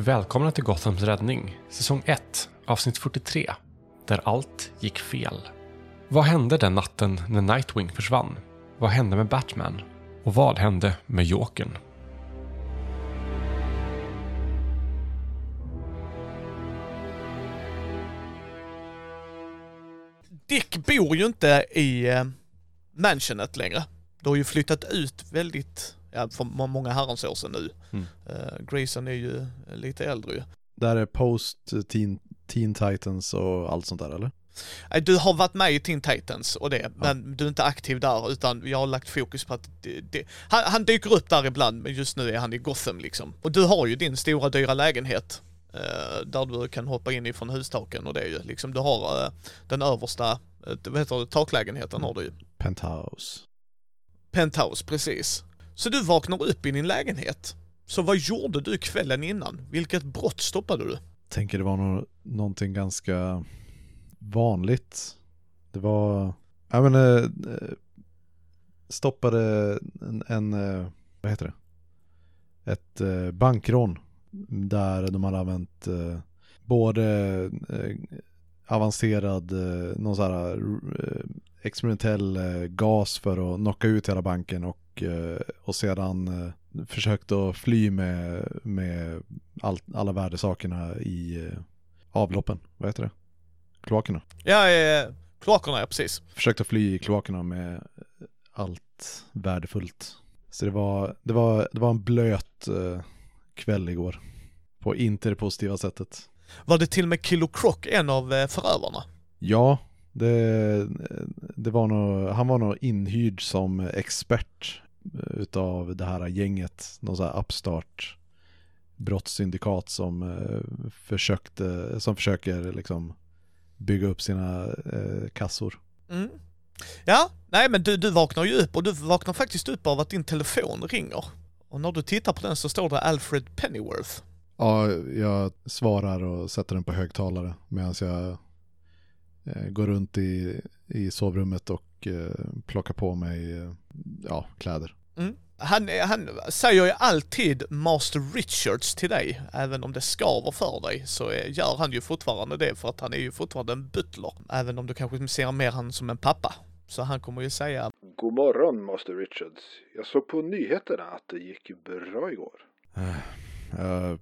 Välkomna till Gothams räddning, säsong 1, avsnitt 43, där allt gick fel. Vad hände den natten när Nightwing försvann? Vad hände med Batman? Och vad hände med Jokern? Dick bor ju inte i eh, mansionet längre. Du har ju flyttat ut väldigt, ja för må- många herrans år sedan nu. Mm. Eh, Grayson är ju lite äldre ju. Där är post teen, teen Titans och allt sånt där eller? Nej, Du har varit med i Teen Titans och det, men du är inte aktiv där utan jag har lagt fokus på att det, det, han, han dyker upp där ibland men just nu är han i Gotham liksom. Och du har ju din stora dyra lägenhet eh, där du kan hoppa in ifrån hustaken och det är ju liksom, du har eh, den översta, eh, vad heter det, taklägenheten har du ju. Penthouse. Penthouse, precis. Så du vaknar upp i din lägenhet. Så vad gjorde du kvällen innan? Vilket brott stoppade du? Tänker det var no någonting ganska vanligt. Det var, jag menar, eh, eh, stoppade en, en, eh, vad heter det? Ett bankrån där de hade använt både avancerad, någon sån här experimentell gas för att knocka ut hela banken och, eh, och sedan eh, försökt att fly med, med all, alla värdesakerna i eh, avloppen. Vad heter det? Kloakerna. Ja, eh, kloakerna ja, precis. Försökt att fly i kloakerna med allt värdefullt. Så det var, det var, det var en blöt kväll igår. På inte det positiva sättet. Var det till och med Kilo Croc en av förövarna? Ja, det, det var nog, han var nog inhyrd som expert utav det här gänget, någon sån här upstart brottssyndikat som eh, försökte, som försöker liksom bygga upp sina eh, kassor. Mm. Ja, nej men du, du vaknar ju upp och du vaknar faktiskt upp av att din telefon ringer. Och när du tittar på den så står det Alfred Pennyworth. Ja, jag svarar och sätter den på högtalare medan jag eh, går runt i, i sovrummet och eh, plockar på mig eh, ja, kläder. Mm. Han, han säger ju alltid Master Richards till dig, även om det skaver för dig så är- gör han ju fortfarande det för att han är ju fortfarande en butler. Även om du kanske ser mer han som en pappa. Så han kommer ju säga God morgon, Master Richards. Jag såg på nyheterna att det gick bra igår. Eh, Jag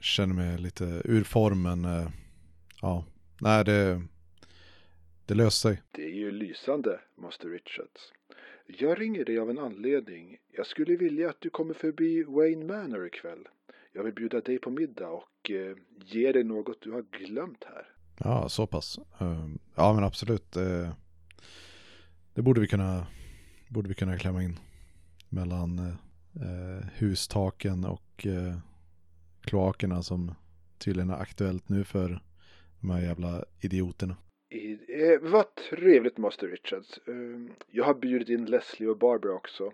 känner mig lite ur form men eh, ja, nej det, det löser sig. Det är ju lysande, Master Richards. Jag ringer dig av en anledning. Jag skulle vilja att du kommer förbi Wayne Manor ikväll. Jag vill bjuda dig på middag och eh, ge dig något du har glömt här. Ja, så pass. Eh, Ja men absolut. Det, det borde vi kunna, borde vi kunna klämma in mellan eh, hustaken och eh, kloakerna som tydligen är aktuellt nu för de här jävla idioterna. Eh, vad trevligt, Master Richards. Eh, jag har bjudit in Leslie och Barbara också.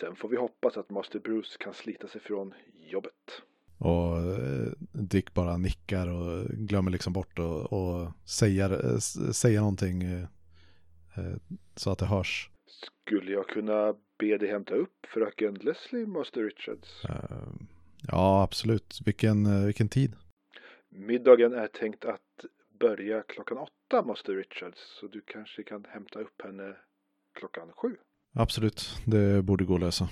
Sen får vi hoppas att Master Bruce kan slita sig från jobbet. Och eh, Dick bara nickar och glömmer liksom bort och, och säga, eh, s- säga någonting eh, eh, så att det hörs. Skulle jag kunna be dig hämta upp fröken Leslie, Master Richards? Eh, Ja, absolut. Vilken, vilken tid? Middagen är tänkt att börja klockan åtta, Master Richards. Så du kanske kan hämta upp henne klockan sju. Absolut, det borde gå att lösa.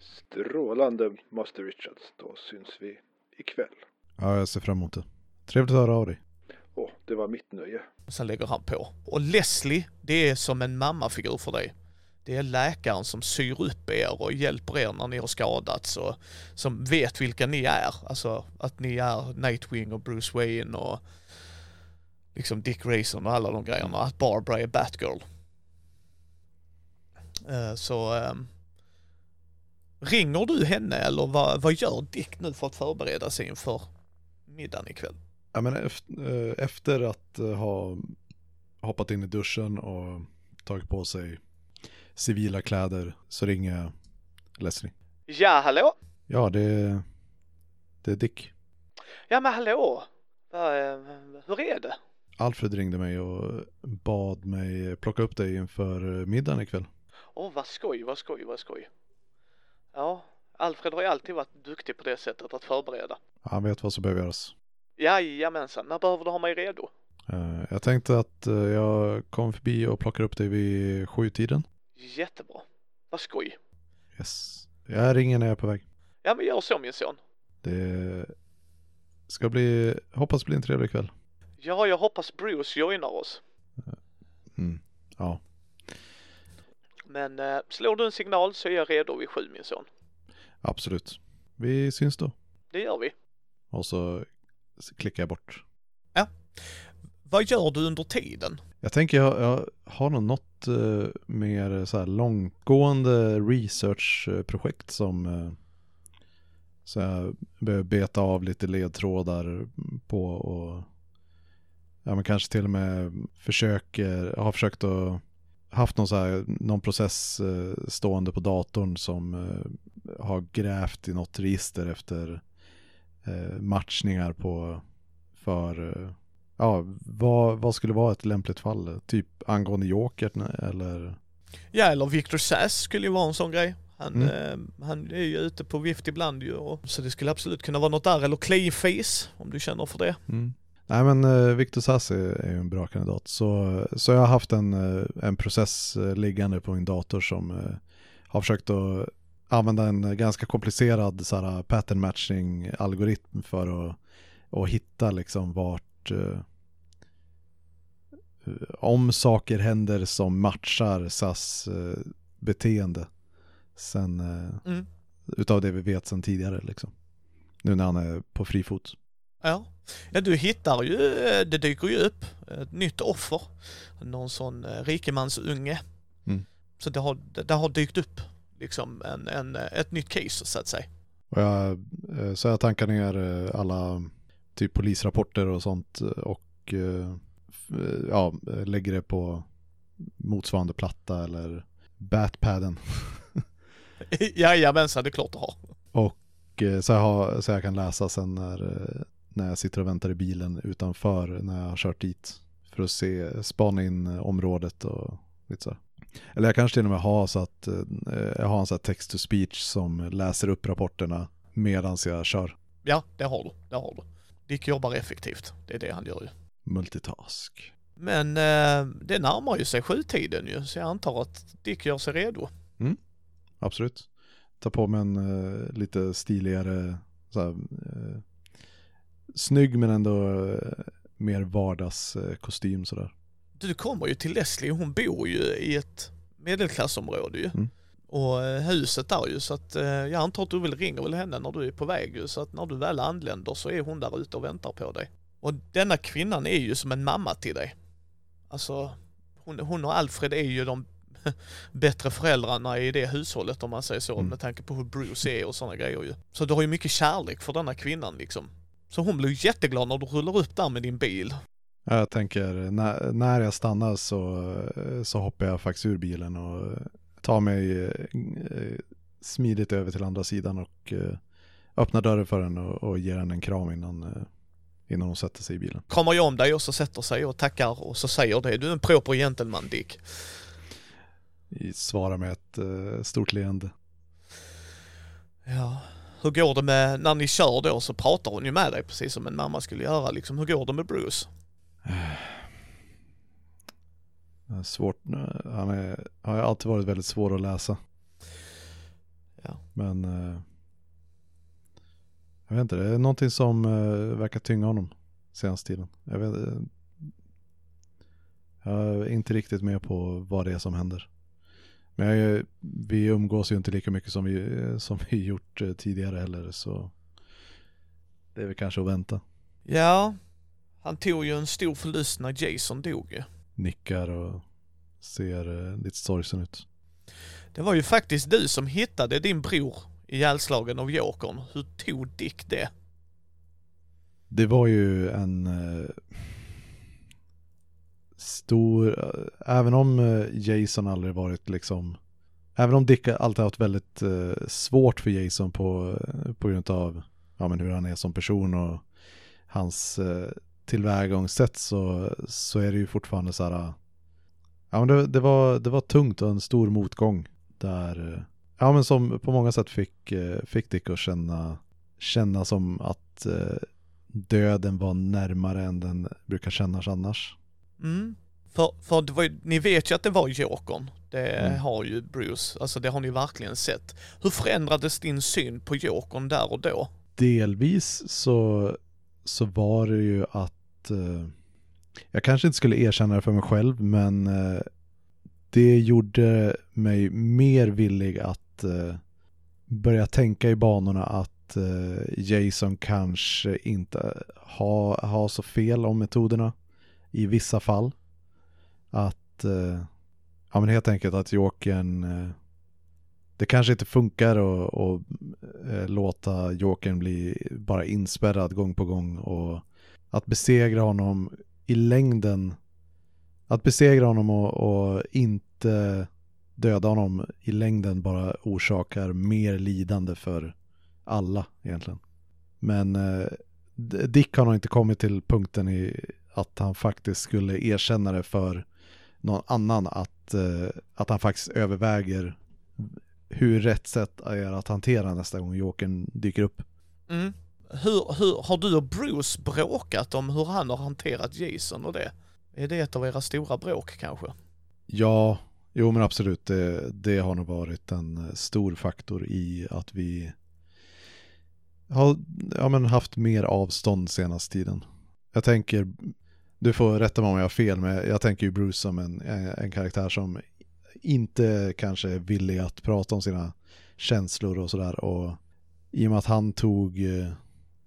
Strålande, Master Richards. Då syns vi ikväll. Ja, jag ser fram emot det. Trevligt att höra av dig. Åh, det var mitt nöje. Sen lägger han på. Och Leslie, det är som en mammafigur för dig. Det är läkaren som syr upp er och hjälper er när ni har skadats och som vet vilka ni är. Alltså att ni är Nightwing och Bruce Wayne och liksom Dick Grayson och alla de grejerna. Att Barbara är Batgirl. Eh, Så ehm, ringer du henne eller vad, vad gör Dick nu för att förbereda sig inför middagen ikväll? Ja, men efter, eh, efter att eh, ha hoppat in i duschen och tagit på sig civila kläder så ringer jag Leslie. Ja, hallå? Ja, det, det är Dick. Ja men hallå! Hur är det? Alfred ringde mig och bad mig plocka upp dig inför middagen ikväll. Åh vad skoj, vad skoj, vad skoj. Ja, Alfred har ju alltid varit duktig på det sättet att förbereda. Han vet vad som behöver göras. Jajamensan, när behöver du ha mig redo? Eh, Jag tänkte att eh, jag kom förbi och plockar upp dig vid sjutiden. Jättebra. Vad skoj. Yes. Jag ringer när jag är på väg. Ja men gör så min son. Det ska bli, hoppas bli en trevlig kväll. Ja, jag hoppas Bruce joinar oss. Mm. Ja, Men eh, slår du en signal så är jag redo vid sju min son. absolut. Vi syns då. Det gör vi. Och så klickar jag bort. Vad gör du under tiden? Jag tänker jag, jag har nog något eh, mer så här långtgående researchprojekt som eh, så jag behöver beta av lite ledtrådar på och ja men kanske till och med försöker, har försökt att haft någon så här, någon process eh, stående på datorn som eh, har grävt i något register efter eh, matchningar på för Ja, vad, vad skulle vara ett lämpligt fall? Typ angående Jokern eller? Ja, eller Victor Sass skulle ju vara en sån grej. Han, Mm. eh, han är ju ute på vift ibland ju och, så det skulle absolut kunna vara något där. Eller Clayface, om du känner för det. Mm. Nej men uh, Victor Sass är, ju en bra kandidat. Så, så jag har haft en, eh, en process eh, liggande på min dator som har försökt att använda en ganska komplicerad så här, pattern matching algoritm för att, att hitta liksom vart om saker händer som matchar SAS beteende sen Mm. utav det vi vet sen tidigare liksom. Nu när han är på fri fot. Ja. ja, du hittar ju, eh, det dyker ju upp ett nytt offer. Någon sån eh, rikemansunge. Mm. Så det har, det, har dykt upp liksom en, en, eh, ett nytt case så att säga. Och jag, eh, så jag tankar ner eh, alla typ polisrapporter och sånt eh, och eh, eh, ja, eh, lägger det på motsvarande platta eller batpadden. Jajamensan, det är klart du har. Och eh, så jag, har, så jag kan läsa sen när, eh, när jag sitter och väntar i bilen utanför när jag har kört dit. För att se, spana in eh, området och lite så. Eller jag kanske till och med har så att eh, jag har en sån här text to speech som läser upp rapporterna medan jag kör. Ja, det har du. Det har du. Dick jobbar effektivt. Det är det han gör ju. Multitask. Men eh, det närmar ju sig sjutiden ju, så jag antar att Dick gör sig redo. Absolut. Ta på mig en eh, lite stiligare, så här, eh, snygg men ändå eh, mer vardagskostym sådär. Du kommer ju till Leslie, hon bor ju i ett medelklassområde ju. Mm. Och eh, huset där ju, så att eh, jag antar att du väl ringer väl henne när du är på väg ju, så att när du väl anländer så är hon där ute och väntar på dig. Och denna kvinnan är ju som en mamma till dig. Alltså, hon, hon och Alfred är ju de bättre föräldrarna i det hushållet om man säger så, Mm. med tanke på hur Bruce är och sådana grejer ju. Så du har ju mycket kärlek för denna kvinnan liksom. Så hon blir jätteglad när du rullar upp där med din bil. Jag tänker när, när jag stannar så, så hoppar jag faktiskt ur bilen och tar mig eh, smidigt över till andra sidan och eh, öppnar dörren för henne och, och ger henne en kram innan, eh, innan hon sätter sig i bilen. kramar ju om dig och så sätter sig och tackar och så säger det. Du är en proper gentleman Dick. Svarar med ett stort leende. Ja. Hur går det med, när ni kör då så pratar hon ju med dig precis som en mamma skulle göra liksom. Hur går det med Bruce? Svårt, han är, har ju alltid varit väldigt svår att läsa. Ja. Men eh, jag vet inte, det är någonting som eh, verkar tynga honom senaste tiden. Jag, vet, eh, jag är inte riktigt med på vad det är som händer. Men jag, vi umgås ju inte lika mycket som vi, som vi gjort eh, tidigare heller så det är väl kanske att vänta. Ja. Han tog ju en stor förlust när Jason dog. Nickar och ser eh, lite sorgsen ut. Det var ju faktiskt du som hittade din bror ihjälslagen av Jokern. Hur tog Dick det? Det var ju en eh, stor, även om eh, Jason aldrig varit liksom, även om Dick alltid haft väldigt eh, svårt för Jason på, eh, på grund av ja, men hur han är som person och hans tillvägagångssätt så, så är det ju fortfarande så här, ja men det, det, var, det var tungt och en stor motgång där, ja men som på många sätt fick, fick Dick att känna, känna som att döden var närmare än den brukar kännas annars. Mm. För, för var, ni vet ju att det var Jokern. Det Mm. har ju Bruce, alltså det har ni verkligen sett. Hur förändrades din syn på Jokern där och då? Delvis så, så var det ju att eh, jag kanske inte skulle erkänna det för mig själv men eh, det gjorde mig mer villig att eh, börja tänka i banorna att eh, Jason kanske inte har ha så fel om metoderna i vissa fall. Att, eh, ja men helt enkelt att Jokern, eh, det kanske inte funkar att att, eh, låta Jokern bli bara inspärrad gång på gång och att besegra honom i längden, att besegra honom och, och inte döda honom i längden bara orsakar mer lidande för alla egentligen. Men eh, Dick har nog inte kommit till punkten i att han faktiskt skulle erkänna det för någon annan att, eh, att han faktiskt överväger hur rätt sätt är att hantera nästa gång Jokern dyker upp. Mm. Hur, hur, har du och Bruce bråkat om hur han har hanterat Jason och det? Är det ett av era stora bråk kanske? Ja, jo men absolut. Det, det har nog varit en stor faktor i att vi har ja, men haft mer avstånd senaste tiden. Jag tänker, du får rätta mig om jag har fel, men jag tänker ju Bruce som en, eh, en karaktär som inte kanske är villig att prata om sina känslor och sådär. Och i och med att han tog eh,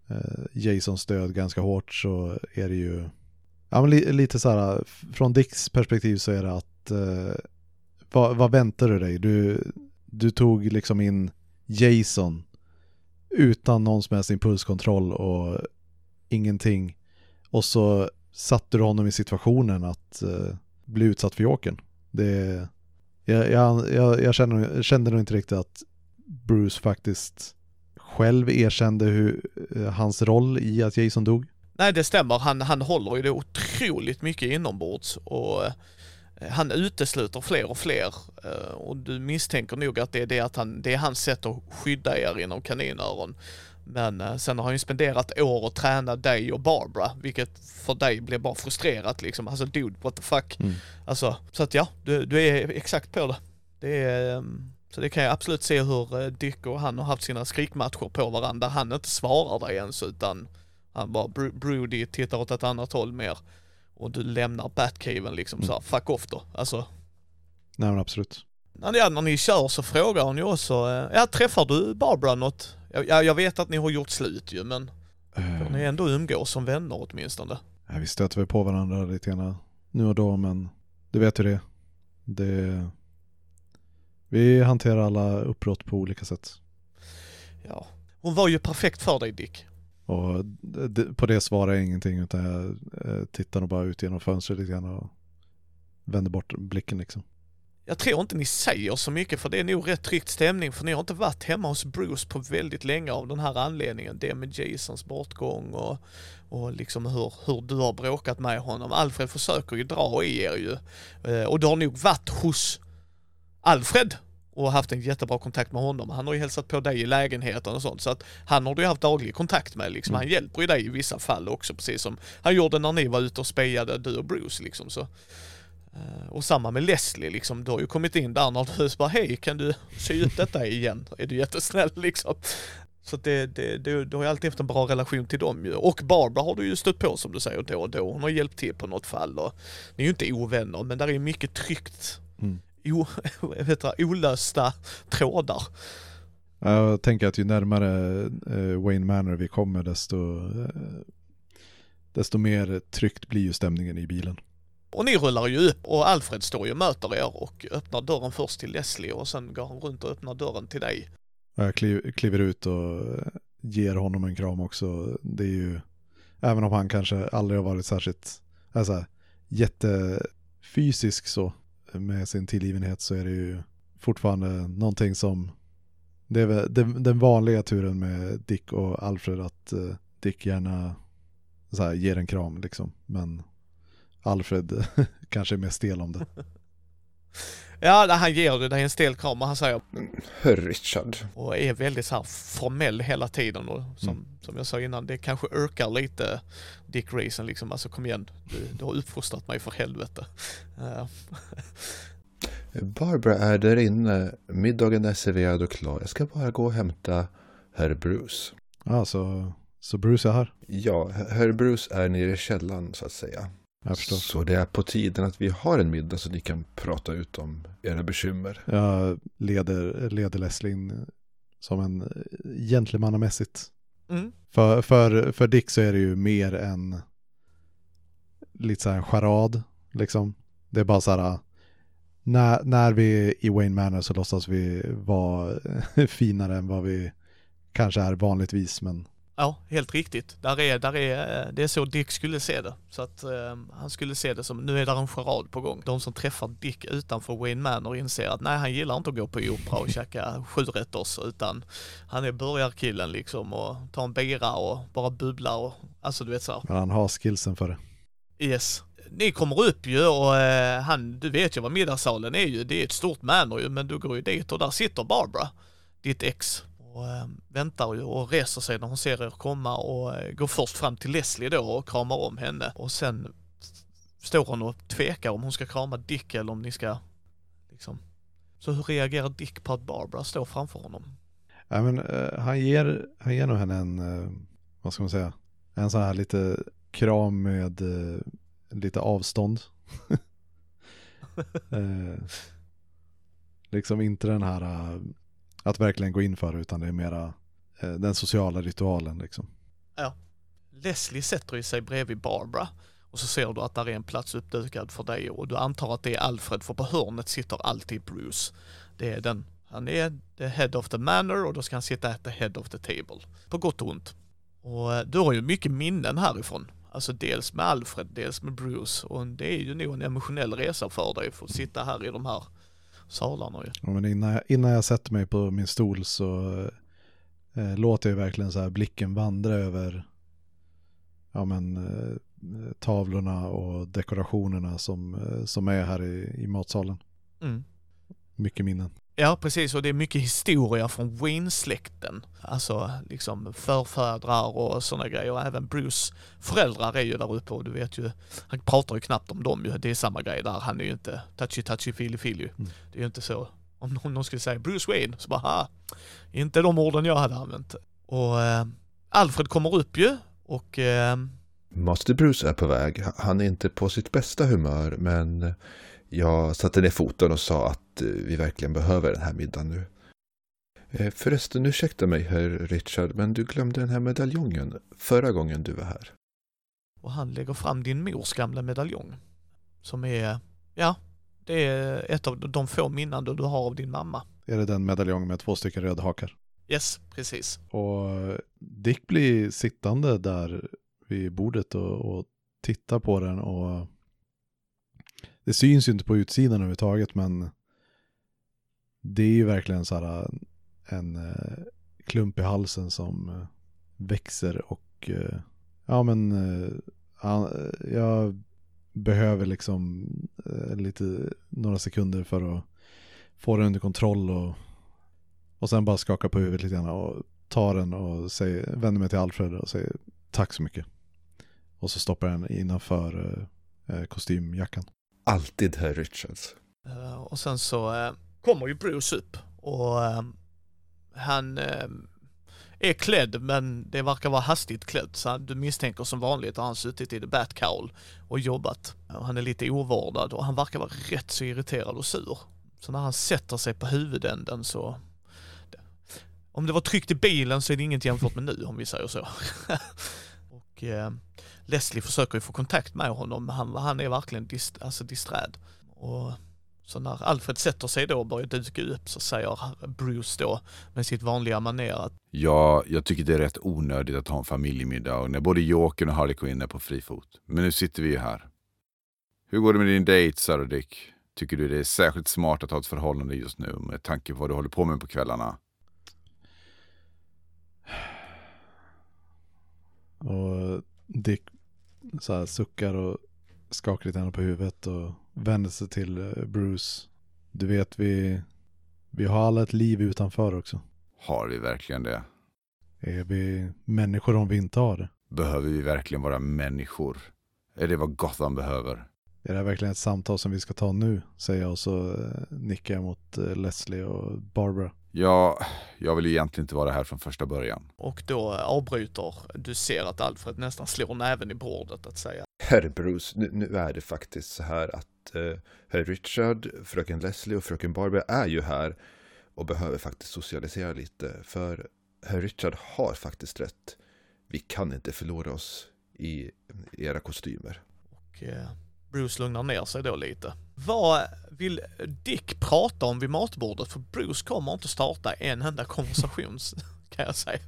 eh Jasons död ganska hårt så är det ju Ja men li, lite så här, från Dicks perspektiv så är det att eh, vad, vad väntar du dig? Du, du tog liksom in Jason utan någon som helst impulskontroll och ingenting. Och så satte du honom i situationen att eh, bli utsatt för Jokern. Det, jag, jag, jag, jag kände, kände nog inte riktigt att Bruce faktiskt själv erkände hur, eh, hans roll i att Jason dog. Nej det stämmer, han, han håller ju det otroligt mycket inombords och eh, han utesluter fler och fler eh, och du misstänker nog att det är det att han, det är hans sätt att skydda er inom kaninöron. Men eh, sen har han ju spenderat år och träna dig och Barbara, vilket för dig blev bara frustrerat liksom. Alltså dude, what the fuck. Mm. Alltså, så att ja, du, du är exakt på det. Det är, ehm, så det kan jag absolut se hur eh, Dick och han har haft sina skrikmatcher på varandra. Han inte svarar dig ens utan han bara, Bru- Broody tittar åt ett annat håll mer. Och du lämnar Batcaven liksom Mm. så här, fuck off då. Alltså, Nej men absolut. när ni, när ni kör så frågar hon ju också, eh, ja träffar du Barbara något? Jag, jag, vet att ni har gjort slut ju men får ni Eh, ändå umgås som vänner åtminstone? ja, vi stöter väl på varandra lite grann nu och då men du vet hur det är. Det Vi hanterar alla uppbrott på olika sätt. Ja. Hon var ju perfekt för dig Dick. Och på det svarar jag ingenting utan jag eh, tittar nog bara ut genom fönstret lite grann och vänder bort blicken liksom. Jag tror inte ni säger så mycket för det är nog rätt tryckt stämning för ni har inte varit hemma hos Bruce på väldigt länge av den här anledningen. Det med Jasons bortgång och, och liksom hur, hur du har bråkat med honom. Alfred försöker ju dra i er ju. Eh, Och du har nog varit hos Alfred och haft en jättebra kontakt med honom. Han har ju hälsat på dig i lägenheten och sånt så att han har du ju haft daglig kontakt med liksom. Mm. Han hjälper ju dig i vissa fall också precis som han gjorde när ni var ute och spejade du och Bruce liksom så. Eh, Och samma med Leslie liksom, du har ju kommit in där när du bara hej kan du sy ut detta igen? Är du jättesnäll liksom? Så att det, det, det, du har ju alltid haft en bra relation till dem ju. Och Barbara har du ju stött på som du säger då och då. Hon har hjälpt till på något fall och ni är ju inte ovänner men där är mycket tryckt. Mm. O, vet olösta trådar. Jag tänker att ju närmare eh, Wayne Manor vi kommer desto, eh, desto mer tryckt blir ju stämningen i bilen. Och ni rullar ju upp och Alfred står ju och möter er och öppnar dörren först till Leslie och sen går han runt och öppnar dörren till dig. Jag kliv, kliver ut och ger honom en kram också. Det är ju, även om han kanske aldrig har varit särskilt, alltså jättefysisk så med sin tillgivenhet så är det ju fortfarande någonting som, det är väl den, den vanliga turen med Dick och Alfred att eh, Dick gärna så här, ger en kram liksom. Men Alfred kanske är mer stel om det. Ja, han ger dig en stel kram och han säger Herr Richard. och är väldigt så här formell hela tiden och som, Mm. som jag sa innan, det kanske ökar lite Dick Grayson liksom, alltså kom igen, du, du har uppfostrat mig för helvete. Eh, Barbara är där inne. Middagen är serverad och klar. Jag ska bara gå och hämta herr Bruce. Ja, så, så Bruce är här. Ja, herr Bruce är nere i källaren så att säga. Jag förstår. Så det är på tiden att vi har en middag så ni kan prata ut om era bekymmer. Jag leder, leder Leslie in som en eh, gentlemannamässigt. mm, För, för, för Dick så är det ju mer än lite så här en charad, liksom. Det är bara så här, när, när vi är i Wayne Manor så låtsas vi vara finare än vad vi kanske är vanligtvis, men ja, helt riktigt. Där är, där är, eh, det är så Dick skulle se det. Så att eh, han skulle se det som, nu är där en charad på gång. De som träffar Dick utanför Wayne Manor inser att nej, han gillar inte att gå på opera och käka sjurätters utan han är burgarkillen liksom och tar en bira och bara bubblar och alltså du vet så här. men han har skillsen för det. Yes. Ni kommer upp ju och eh, han, du vet ju vad middagssalen är ju, det är ett stort manor ju, men du går ju dit och där sitter Barbara, ditt ex, och eh, väntar ju och reser sig när hon ser er komma och eh, går först fram till Leslie då och kramar om henne och sen står hon och tvekar om hon ska krama Dick eller om ni ska liksom. Så hur reagerar Dick på att Barbara står framför honom? Ja, men, eh, han, ger, han ger nog henne en, eh, vad ska man säga, en sån här lite kram med eh, lite avstånd. liksom inte den här att verkligen gå in för det, utan det är mera eh, den sociala ritualen liksom. Ja. Leslie sätter ju sig bredvid Barbara och så ser du att där är en plats uppdukad för dig och du antar att det är Alfred för på hörnet sitter alltid Bruce. Det är den. Han är the head of the manor och då ska han sitta at the head of the table. På gott och ont. Och eh, du har ju mycket minnen härifrån. Alltså dels med Alfred, dels med Bruce och det är ju nog en emotionell resa för dig för att sitta här i de här salarna ju. Ja, men innan, jag, innan jag sätter mig på min stol så eh, låter jag verkligen så här blicken vandra över ja, men, eh, tavlorna och dekorationerna som, eh, som är här i, i matsalen. Mm. Mycket minnen. Ja, precis. Och det är mycket historia från Wayne-släkten. Alltså liksom förfädrar och sådana grejer. Och även Bruce föräldrar är ju där uppe och du vet ju, han pratar ju knappt om dem ju. Det är samma grej där. Han är ju inte touchy touchy feely feely. Mm. Det är ju inte så. Om någon, någon skulle säga Bruce Wayne så bara, ha, inte de orden jag hade använt. Och eh, Alfred kommer upp ju och eh, Master Bruce är på väg. Han är inte på sitt bästa humör men jag satte ner foten och sa att eh, vi verkligen behöver den här middagen nu. Eh, Förresten, ursäkta mig herr Richard, men du glömde den här medaljongen förra gången du var här. och han lägger fram din mors gamla medaljong. Som är, ja, det är ett av de få minnen du har av din mamma. Är det den medaljong med två stycken röda hakar? Yes, precis. Och Dick blir sittande där vid bordet och, och tittar på den och det syns ju inte på utsidan överhuvudtaget men det är ju verkligen så här en eh, klump i halsen som eh, växer och eh, ja men jag behöver liksom lite några sekunder för att få den under kontroll och, och sen bara skaka på huvudet lite grann och ta den och säger, vänder mig till Alfred och säger tack så mycket. Och så stoppar jag den innanför kostymjackan. Alltid herr Richards. Eh, och sen så eh, kommer ju Bruce upp och eh, han är klädd men det verkar vara hastigt klädd så han- du misstänker som vanligt att han suttit i the Batcowl och jobbat. Och han är lite ovårdad och han verkar vara rätt så irriterad och sur. Så när han sätter sig på huvudänden så om det var tryggt i bilen så är det inget jämfört med nu om vi säger så. och eh, Leslie försöker ju få kontakt med honom men han, han är verkligen dist, alltså distrad. Och så när Alfred sätter sig då och börjar duka upp så säger Bruce då med sitt vanliga manér att Ja, jag tycker det är rätt onödigt att ha en familjemiddag och när både Jokern och Harley Quinn är på fri fot. Men nu sitter vi ju här. Hur går det med din dejt, Sarah Dick? Tycker du det är särskilt smart att ha ett förhållande just nu med tanke på vad du håller på med på kvällarna? Och Dick så här suckar och skakar lite på huvudet och vänder sig till eh, Bruce Du vet, vi, vi har alla ett liv utanför också. Har vi verkligen det? Är vi människor om vi inte har det? Behöver vi verkligen vara människor? Är det vad Gotham behöver? Är det här verkligen ett samtal som vi ska ta nu? Säger jag och så eh, nickar jag mot eh, Leslie och Barbara. Ja, jag vill egentligen inte vara här från första början. Och då avbryter, du ser att Alfred nästan slår näven i bordet att säga. Herr Bruce, nu, nu är det faktiskt så här att eh, herr Richard, fröken Leslie och fröken Barbara är ju här och behöver faktiskt socialisera lite. För herr Richard har faktiskt rätt. Vi kan inte förlora oss i era kostymer. Och eh, Bruce lugnar ner sig då lite. Vad vill Dick prata om vid matbordet? För Bruce kommer inte starta en enda konversation, kan jag säga.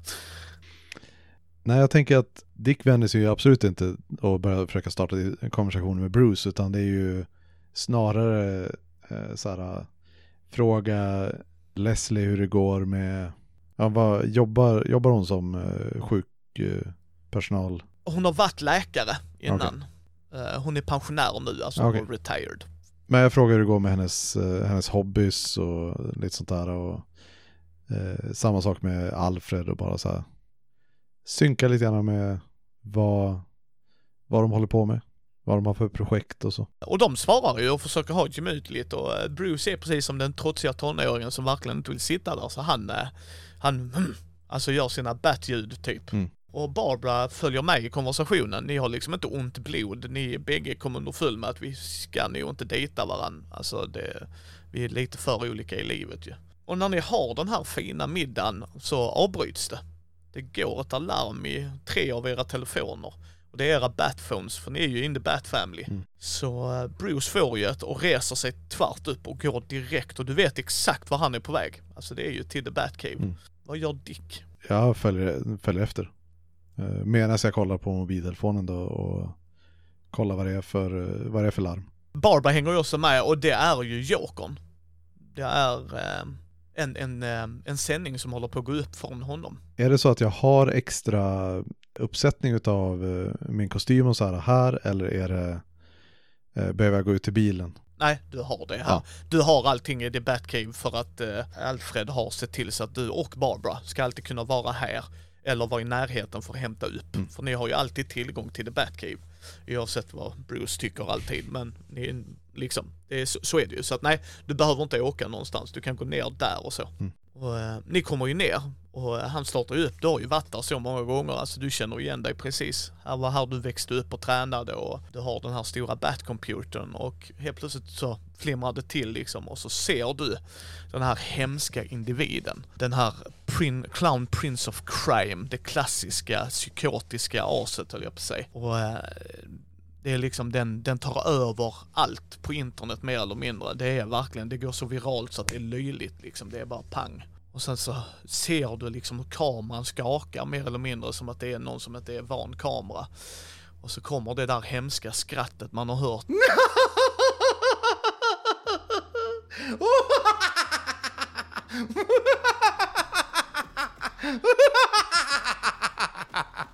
Nej, jag tänker att Dick vänder sig ju absolut inte och börjar försöka starta en konversation med Bruce, utan det är ju snarare eh, så här, fråga Leslie hur det går med, ja, vad, jobbar, jobbar hon som eh, sjukpersonal? Hon har varit läkare innan. Eh, hon är pensionär nu, alltså Okej. hon är retired. Men jag frågar hur det går med hennes, eh, hennes hobbys och lite sånt där. Och, eh, samma sak med Alfred och bara så här synka lite grann med vad, vad de håller på med. Vad de har för projekt och så. Och de svarar ju och försöker ha ett gemytligt och eh, Bruce är precis som den trotsiga tonåringen som verkligen inte vill sitta där så han, eh, han alltså gör sina bat-ljud typ. Mm. Och Barbara följer med i konversationen. Ni har liksom inte ont blod. Ni bägge kommer underfull med att vi ska nog inte dejta varandra. Alltså det, vi är lite för olika i livet ju. Och när ni har den här fina middagen så avbryts det. Det går ett alarm i tre av era telefoner. Och det är era batphones, för ni är ju in the bat family. Mm. Så eh, Bruce får ju ett och reser sig tvärt upp och går direkt och du vet exakt var han är på väg. Alltså det är ju till the Batcave. Mm. Vad gör Dick? Jag följer, följer efter. Eh, Medan jag kollar på mobiltelefonen då och kollar vad det är för, eh, vad det är för larm. Barbara hänger ju också med och det är ju Jokern. Det är eh, en, en, en sändning som håller på att gå upp från honom. Är det så att jag har extra uppsättning av min kostym och så här här eller är det, eh, behöver jag gå ut till bilen? Nej, du har det här. Ja. Du har allting i The Batcave för att Alfred har sett till så att du och Barbara ska alltid kunna vara här eller vara i närheten för att hämta upp. Mm. För ni har ju alltid tillgång till The Batcave. Oavsett vad Bruce tycker alltid, men ni, liksom, det är, så, så är det ju. Så att nej, du behöver inte åka någonstans. Du kan gå ner där och så. Mm. Och, eh, ni kommer ju ner och eh, han startar ju upp. Du har ju varit där så många gånger, alltså du känner igen dig precis. Här var här du växte upp och tränade och du har den här stora batcomputern och helt plötsligt så flimrar det till liksom och så ser du den här hemska individen. Den här prin, Clown Prince of Crime, det klassiska psykotiska aset höll jag på att säga. Och eh, det är liksom den, den tar över allt på internet mer eller mindre. Det är verkligen, det går så viralt så att det är löjligt liksom. Det är bara pang. Och sen så ser du liksom hur kameran skakar mer eller mindre som att det är någon som inte är van kamera. Och så kommer det där hemska skrattet man har hört.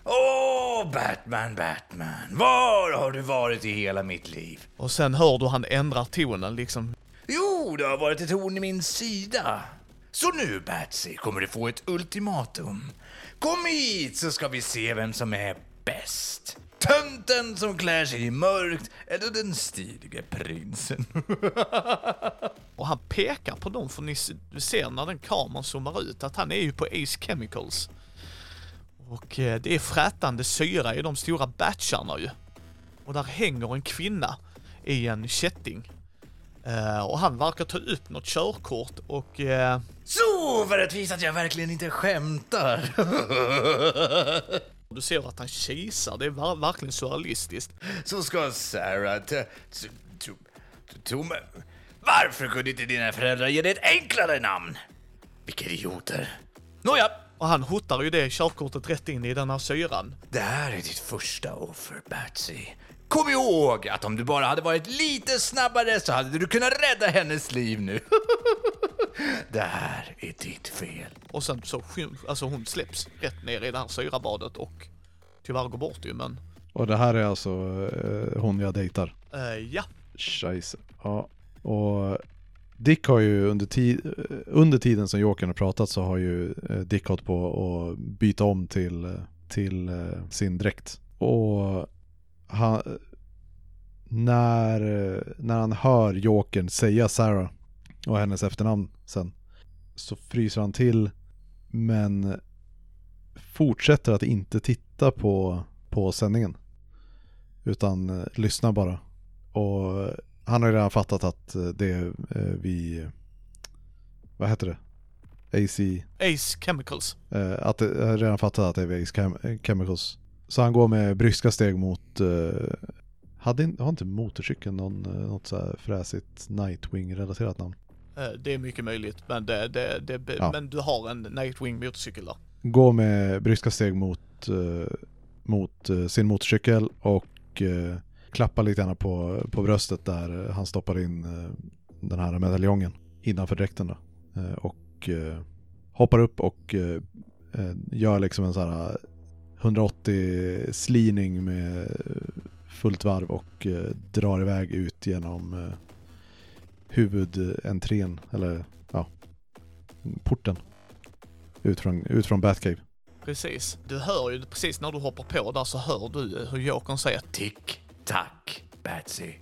Åh, Batman, Batman. Var har du varit i hela mitt liv? Och sen hör du han ändrar tonen liksom. Jo, det har varit ett horn i min sida. Så nu, Batsy, kommer du få ett ultimatum. Kom hit så ska vi se vem som är bäst. Tönten som klär sig i mörkt eller den stilige prinsen? Och han pekar på dem för ni ser när den kameran zoomar ut att han är ju på Ace Chemicals. Och eh, det är frätande syra i de stora batcharna ju. Och där hänger en kvinna i en kätting. Eh, och han verkar ta upp något körkort och eh, Så, för att visa att jag verkligen inte skämtar. du ser att han kisar. Det är ver- verkligen surrealistiskt. så ska Sarah ta... t- t- t- Tome... Varför kunde inte dina föräldrar ge dig ett enklare namn? Vilka idioter. Nåja, Och han hotar ju det körkortet rätt in i den här syran. det här är ditt första offer, Batsy. Kom ihåg att om du bara hade varit lite snabbare så hade du kunnat rädda hennes liv nu. det här är ditt fel. Och sen så alltså hon släpps rätt ner i det här syrabadet och tyvärr går bort ju men Och det här är alltså eh, hon jag dejtar. eh, ja. Scheisse. Ja, och Dick har ju under, ti- eh, under tiden som Jokern har pratat så har ju eh, Dick hållit på att byta om till, eh, till sin dräkt. Och han, när, när han hör Jokern säga Sarah och hennes efternamn sen så fryser han till men fortsätter att inte titta på, på sändningen. Utan lyssnar bara. Och han har ju redan fattat att eh, det eh, vi, vad heter det? AC, Ace Chemicals. eh, att det, har redan fattat att det är vid Ace Chem- Chemicals. Så han går med bryska steg mot, hade, in- har inte motorcykeln någon, något så här fräsigt Nightwing-relaterat namn? Det är mycket möjligt, men, det, det, det, Ja. men du har en Nightwing motorcykel där. Går med bryska steg mot, mot sin motorcykel och klappar lite grann på, på bröstet där han stoppar in eh, den här medaljongen innanför dräkten då. Eh, och eh, hoppar upp och gör liksom en sån här 180 slining med fullt varv och drar iväg ut genom huvudentrén, eller ja, porten. Ut från, ut från Batcave. Precis. Du hör ju precis när du hoppar på där så hör du hur Jokern säger Tick, tack, Batsy.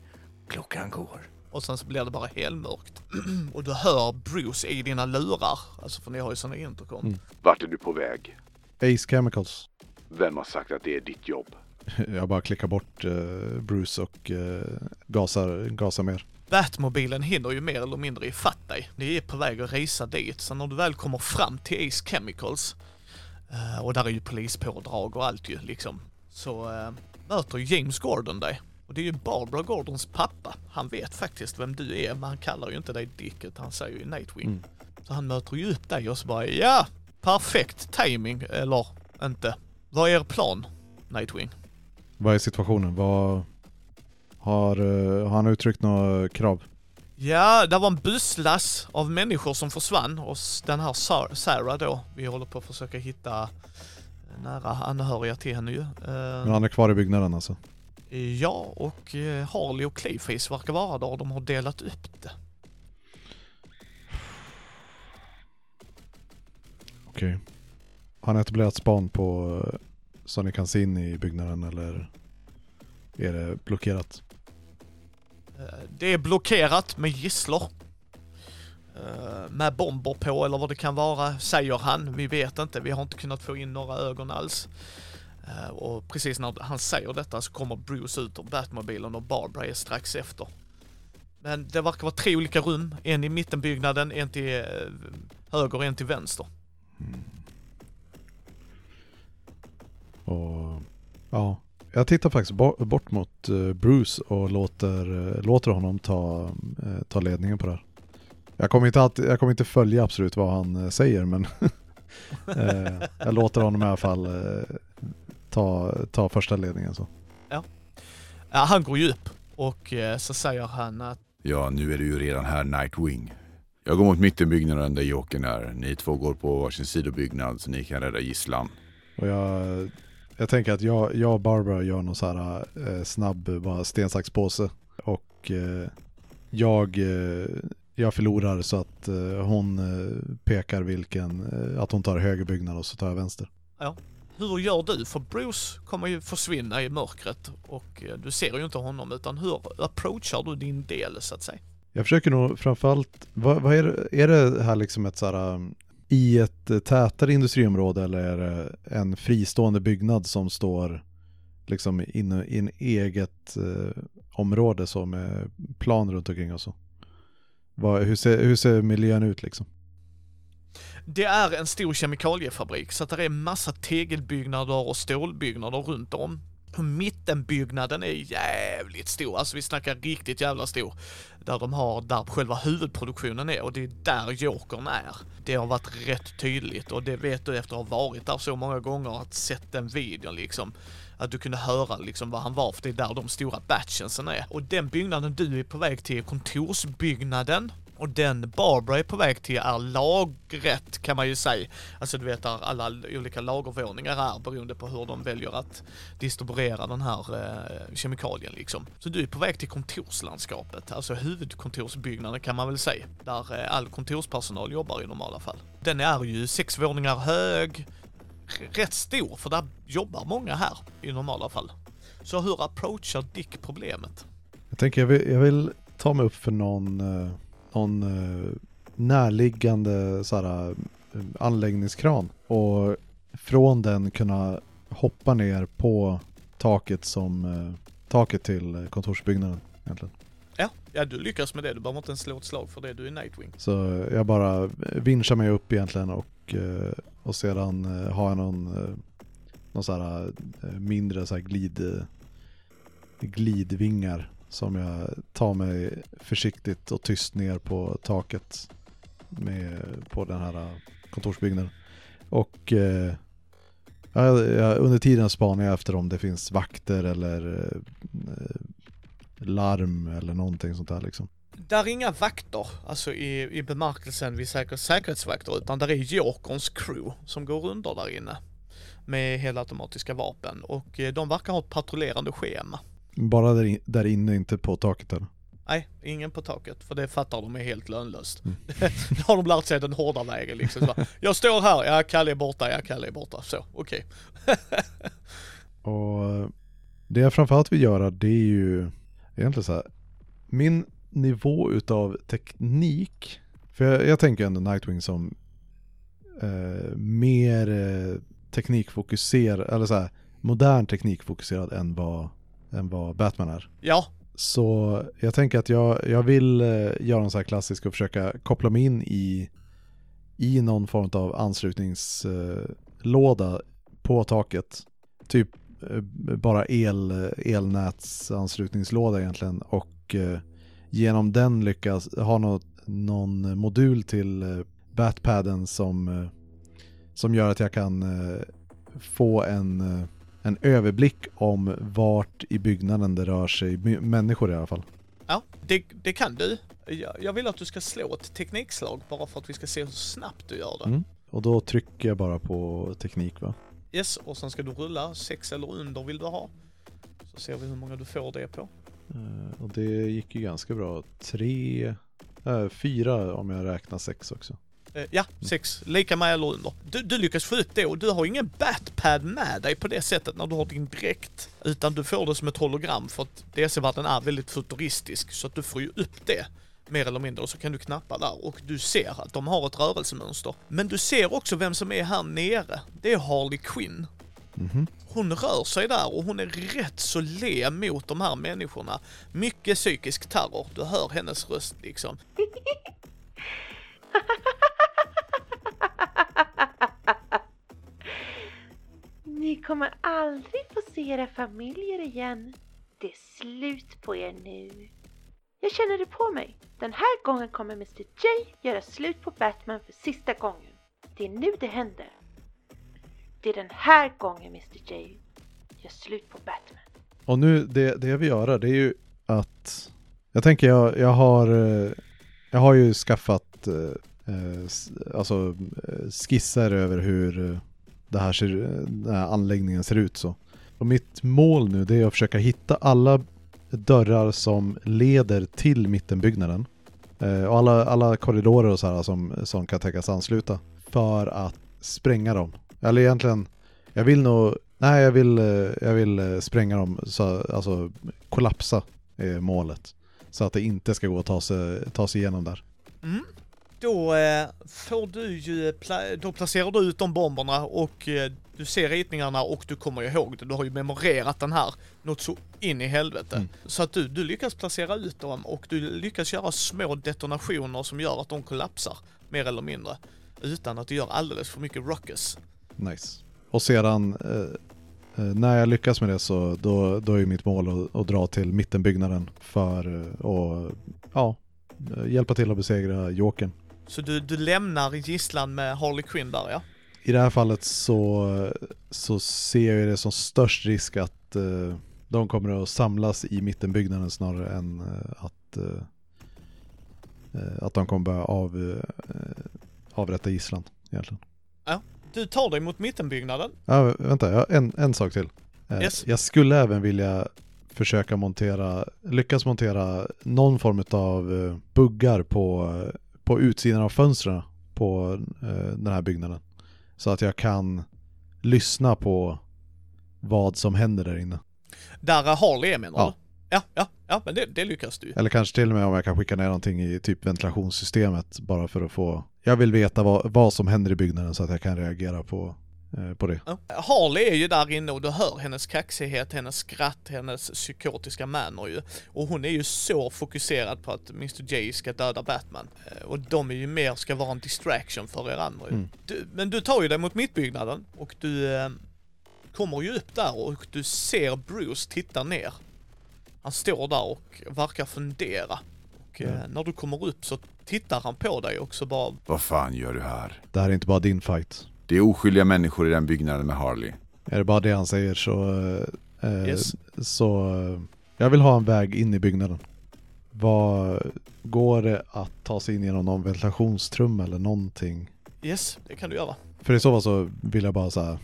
Klockan går. och sen så blir det bara helmörkt. och du hör Bruce i dina lurar, alltså för ni har ju såna intercom. Mm. Vart är du på väg? Ace Chemicals. Vem har sagt att det är ditt jobb? Jag bara klickar bort eh, Bruce och eh, gasar, gasar mer. Batmobilen hinner ju mer eller mindre ifatt dig. Ni är på väg att resa dit, så när du väl kommer fram till Ace Chemicals, eh, och där är ju polispådrag och allt ju liksom, så eh, möter James Gordon dig. Och det är ju Barbara Gordons pappa. Han vet faktiskt vem du är, men han kallar ju inte dig Dick, utan han säger ju Nightwing. Mm. Så han möter ju upp dig och så bara, ja, perfekt timing eller inte. Vad är er plan, Nightwing? Vad är situationen? Vad har, eh, har han uttryckt några krav? Ja, det var en busslass av människor som försvann och den här Sa- Sarah då, vi håller på att försöka hitta nära anhöriga till henne ju. Eh, Men han är kvar i byggnaden alltså? Ja, och eh, Harley och Clayface verkar vara där och de har delat upp det. Okej. Har han etablerat span på eh, så ni kan se in i byggnaden eller är det blockerat? Det är blockerat med gisslor. Eh, med bomber på eller vad det kan vara, säger han. Vi vet inte, vi har inte kunnat få in några ögon alls. Eh, och precis när han säger detta så kommer Bruce ut ur Batmobilen och Barbara är strax efter. Men det verkar vara tre olika rum, en i mittenbyggnaden, en till eh, höger och en till vänster. Mm. Och ja, jag tittar faktiskt bort mot Bruce och låter, låter honom ta, ta ledningen på det här. Jag kommer inte, alltid, jag kommer inte följa absolut vad han eh, säger men eh, jag låter honom i alla fall eh, ta, ta första ledningen. Så. Ja, han går ju upp och eh, så säger han att Ja, nu är du ju redan här Nightwing. Jag går mot mittenbyggnaden där Jokern är. Ni två går på varsin sidobyggnad så ni kan rädda gisslan. Och jag, jag tänker att jag, jag och Barbara gör någon så här eh, snabb bara sten, sax, påse. Och eh, jag, eh, jag förlorar så att eh, hon eh, pekar vilken, eh, att hon tar höger byggnad och så tar jag vänster. Hur gör du? För Bruce kommer ju försvinna i mörkret och du ser ju inte honom utan hur approachar du din del så att säga? Jag försöker nog framförallt, vad, vad är, det, är det här liksom ett så här um, i ett tätare industriområde eller är det en fristående byggnad som står liksom inne i en eget eh, område som med plan runt omkring och så? Vad, hur, ser, hur ser miljön ut liksom? Det är en stor kemikaliefabrik så att det är massa tegelbyggnader och stålbyggnader runt om. Och Mittenbyggnaden är jävligt stor, alltså vi snackar riktigt jävla stor. Där de har, där själva huvudproduktionen är och det är där Jokern är. Det har varit rätt tydligt och det vet du efter att ha varit där så många gånger, att sett den videon liksom. Att du kunde höra liksom vad han var, för det är där de stora batchensen är. Och den byggnaden du är på väg till är kontorsbyggnaden. Och den Barbara är på väg till är lagret kan man ju säga. Alltså du vet där alla olika lagervåningar är beroende på hur de väljer att distribuera den här eh, kemikalien liksom. Så du är på väg till kontorslandskapet, alltså huvudkontorsbyggnaden kan man väl säga. Där eh, all kontorspersonal jobbar i normala fall. Den är ju sex våningar hög, rätt stor för där jobbar många här i normala fall. Så hur approachar Dick problemet? Jag tänker jag vill, jag vill ta mig upp för någon, eh, någon eh, närliggande så här, eh, anläggningskran och från den kunna hoppa ner på taket som taket till kontorsbyggnaden egentligen. Ja, ja du lyckas med det. Du behöver inte ens slå ett slag för det. Du är Nightwing. Så jag bara vinschar mig upp egentligen och, Eh, och sedan eh, har jag någon, eh, någon så här mindre så här glid, glidvingar som jag tar mig försiktigt och tyst ner på taket med, på den här kontorsbyggnaden. Och eh, jag, jag, under tiden spanar jag efter om det finns vakter eller eh, larm eller någonting sånt där liksom. Där är inga vakter, alltså i, i bemärkelsen vi säkert säkerhetsvakter, utan där är Jokerns crew som går under där inne. Med helautomatiska vapen och eh, de verkar ha ett patrullerande schema. Bara där, in, där inne, inte på taket eller? Nej, ingen på taket, för det fattar de är helt lönlöst. Mm. Då har de lärt sig den hårda vägen liksom. Så jag står här, ja Kalle är borta, ja Kalle är borta. Så, okej. Och eh, det jag framförallt vill göra det är ju egentligen så här. Min nivå utav teknik. För jag, jag tänker ändå Nightwing som eh, mer eh, teknikfokuserad, eller så här, modern teknikfokuserad än vad, än vad Batman är. Ja, Så jag tänker att jag, jag vill eh, göra en så här klassisk och försöka koppla mig in i, i någon form av anslutningslåda på taket. Typ eh, bara el, elnätsanslutningslåda egentligen och eh, genom den lyckas ha något, någon modul till eh, Batpadden som, eh, som gör att jag kan eh, få en en överblick om vart i byggnaden det rör sig människor i alla fall. ja det, det kan du. Jag, jag vill att du ska slå ett teknikslag bara för att vi ska se hur snabbt du gör det. Mm. Och då trycker jag bara på teknik va? Yes, och sen ska du rulla, sex eller under vill du ha. Så ser vi hur många du får det på. Eh, och det gick ju ganska bra. Tre, äh, fyra om jag räknar sex också. Eh, ja, sex. Lika med eller under. Du, du lyckas få ut det och du har ingen batpad med dig på det sättet när du har din dräkt. Utan du får det som ett hologram för att DC-världen är väldigt futuristisk så att du får ju upp det. Mer eller mindre och så kan du knappa där och du ser att de har ett rörelsemönster. Men du ser också vem som är här nere. Det är Harley Quinn. Mhm. Hon rör sig där och hon är rätt så le mot de här människorna. Mycket psykisk terror. Du hör hennes röst liksom. Ni kommer aldrig få se era familjer igen. Det är slut på er nu. Jag känner det på mig. Den här gången kommer Mr J göra slut på Batman för sista gången. Det är nu det händer. Det är den här gången Mr J gör slut på Batman. Och nu, det, det jag vill göra det är ju att Jag tänker jag, jag har eh, Jag har ju skaffat eh, eh Alltså eh, skisser över hur det här ser, den här anläggningen ser ut så. Och mitt mål nu det är att försöka hitta alla dörrar som leder till mittenbyggnaden. Eh, och alla, alla korridorer och så här som, som kan tänkas ansluta. För att spränga dem. Eller egentligen, jag vill nog, nej jag vill, eh, jag vill eh, spränga dem, så, alltså kollapsa är målet. Så att det inte ska gå att ta sig, ta sig igenom där. Mm. Då eh, får du ju, pla- då placerar du ut de bomberna och eh, du ser ritningarna och du kommer ihåg det. Du har ju memorerat den här något så in i helvete. Mm. Så att du, du lyckas placera ut dem och du lyckas göra små detonationer som gör att de kollapsar, mer eller mindre. Utan att du gör alldeles för mycket ruckus. Nice. Och sedan eh, eh, när jag lyckas med det så då, då är mitt mål att, att dra till mittenbyggnaden för eh, att ja, eh, hjälpa till att besegra Jokern. Så du, du lämnar gisslan med Harley Quinn där ja. I det här fallet så, så ser jag det som störst risk att eh, de kommer att samlas i mittenbyggnaden snarare än eh, att, eh, eh, att de kommer börja av, eh, avrätta gisslan egentligen. Du tar dig mot mittenbyggnaden. Ja, vänta, jag har en, en sak till. Eh, Yes. Jag skulle även vilja försöka montera, lyckas montera någon form av eh, buggar på, på utsidan av fönstren på eh, den här byggnaden. Så att jag kan lyssna på vad som händer där inne. Där Harley är menar Ja. du? Ja, ja, ja, men det, det lyckas du. Eller kanske till och med om jag kan skicka ner någonting i typ ventilationssystemet bara för att få Jag vill veta vad, vad som händer i byggnaden så att jag kan reagera på, eh, på det. Ja. Harley är ju där inne och du hör hennes kaxighet, hennes skratt, hennes psykotiska manner ju. Och hon är ju så fokuserad på att Mr J ska döda Batman. Eh, Och de är ju mer ska vara en distraction för er andra ju. Mm. Du, men du tar ju dig mot mittbyggnaden och du eh, kommer ju upp där och du ser Bruce titta ner. Han står där och verkar fundera. Och eh, när du kommer upp så tittar han på dig och så bara Vad fan gör du här? Det här är inte bara din fight. Det är oskyldiga människor i den byggnaden med Harley. Är det bara det han säger så... Eh, Yes. Så... Eh, jag vill ha en väg in i byggnaden. Vad... Går det att ta sig in genom någon ventilationstrum eller någonting? Yes, det kan du göra. För i så fall så vill jag bara så här.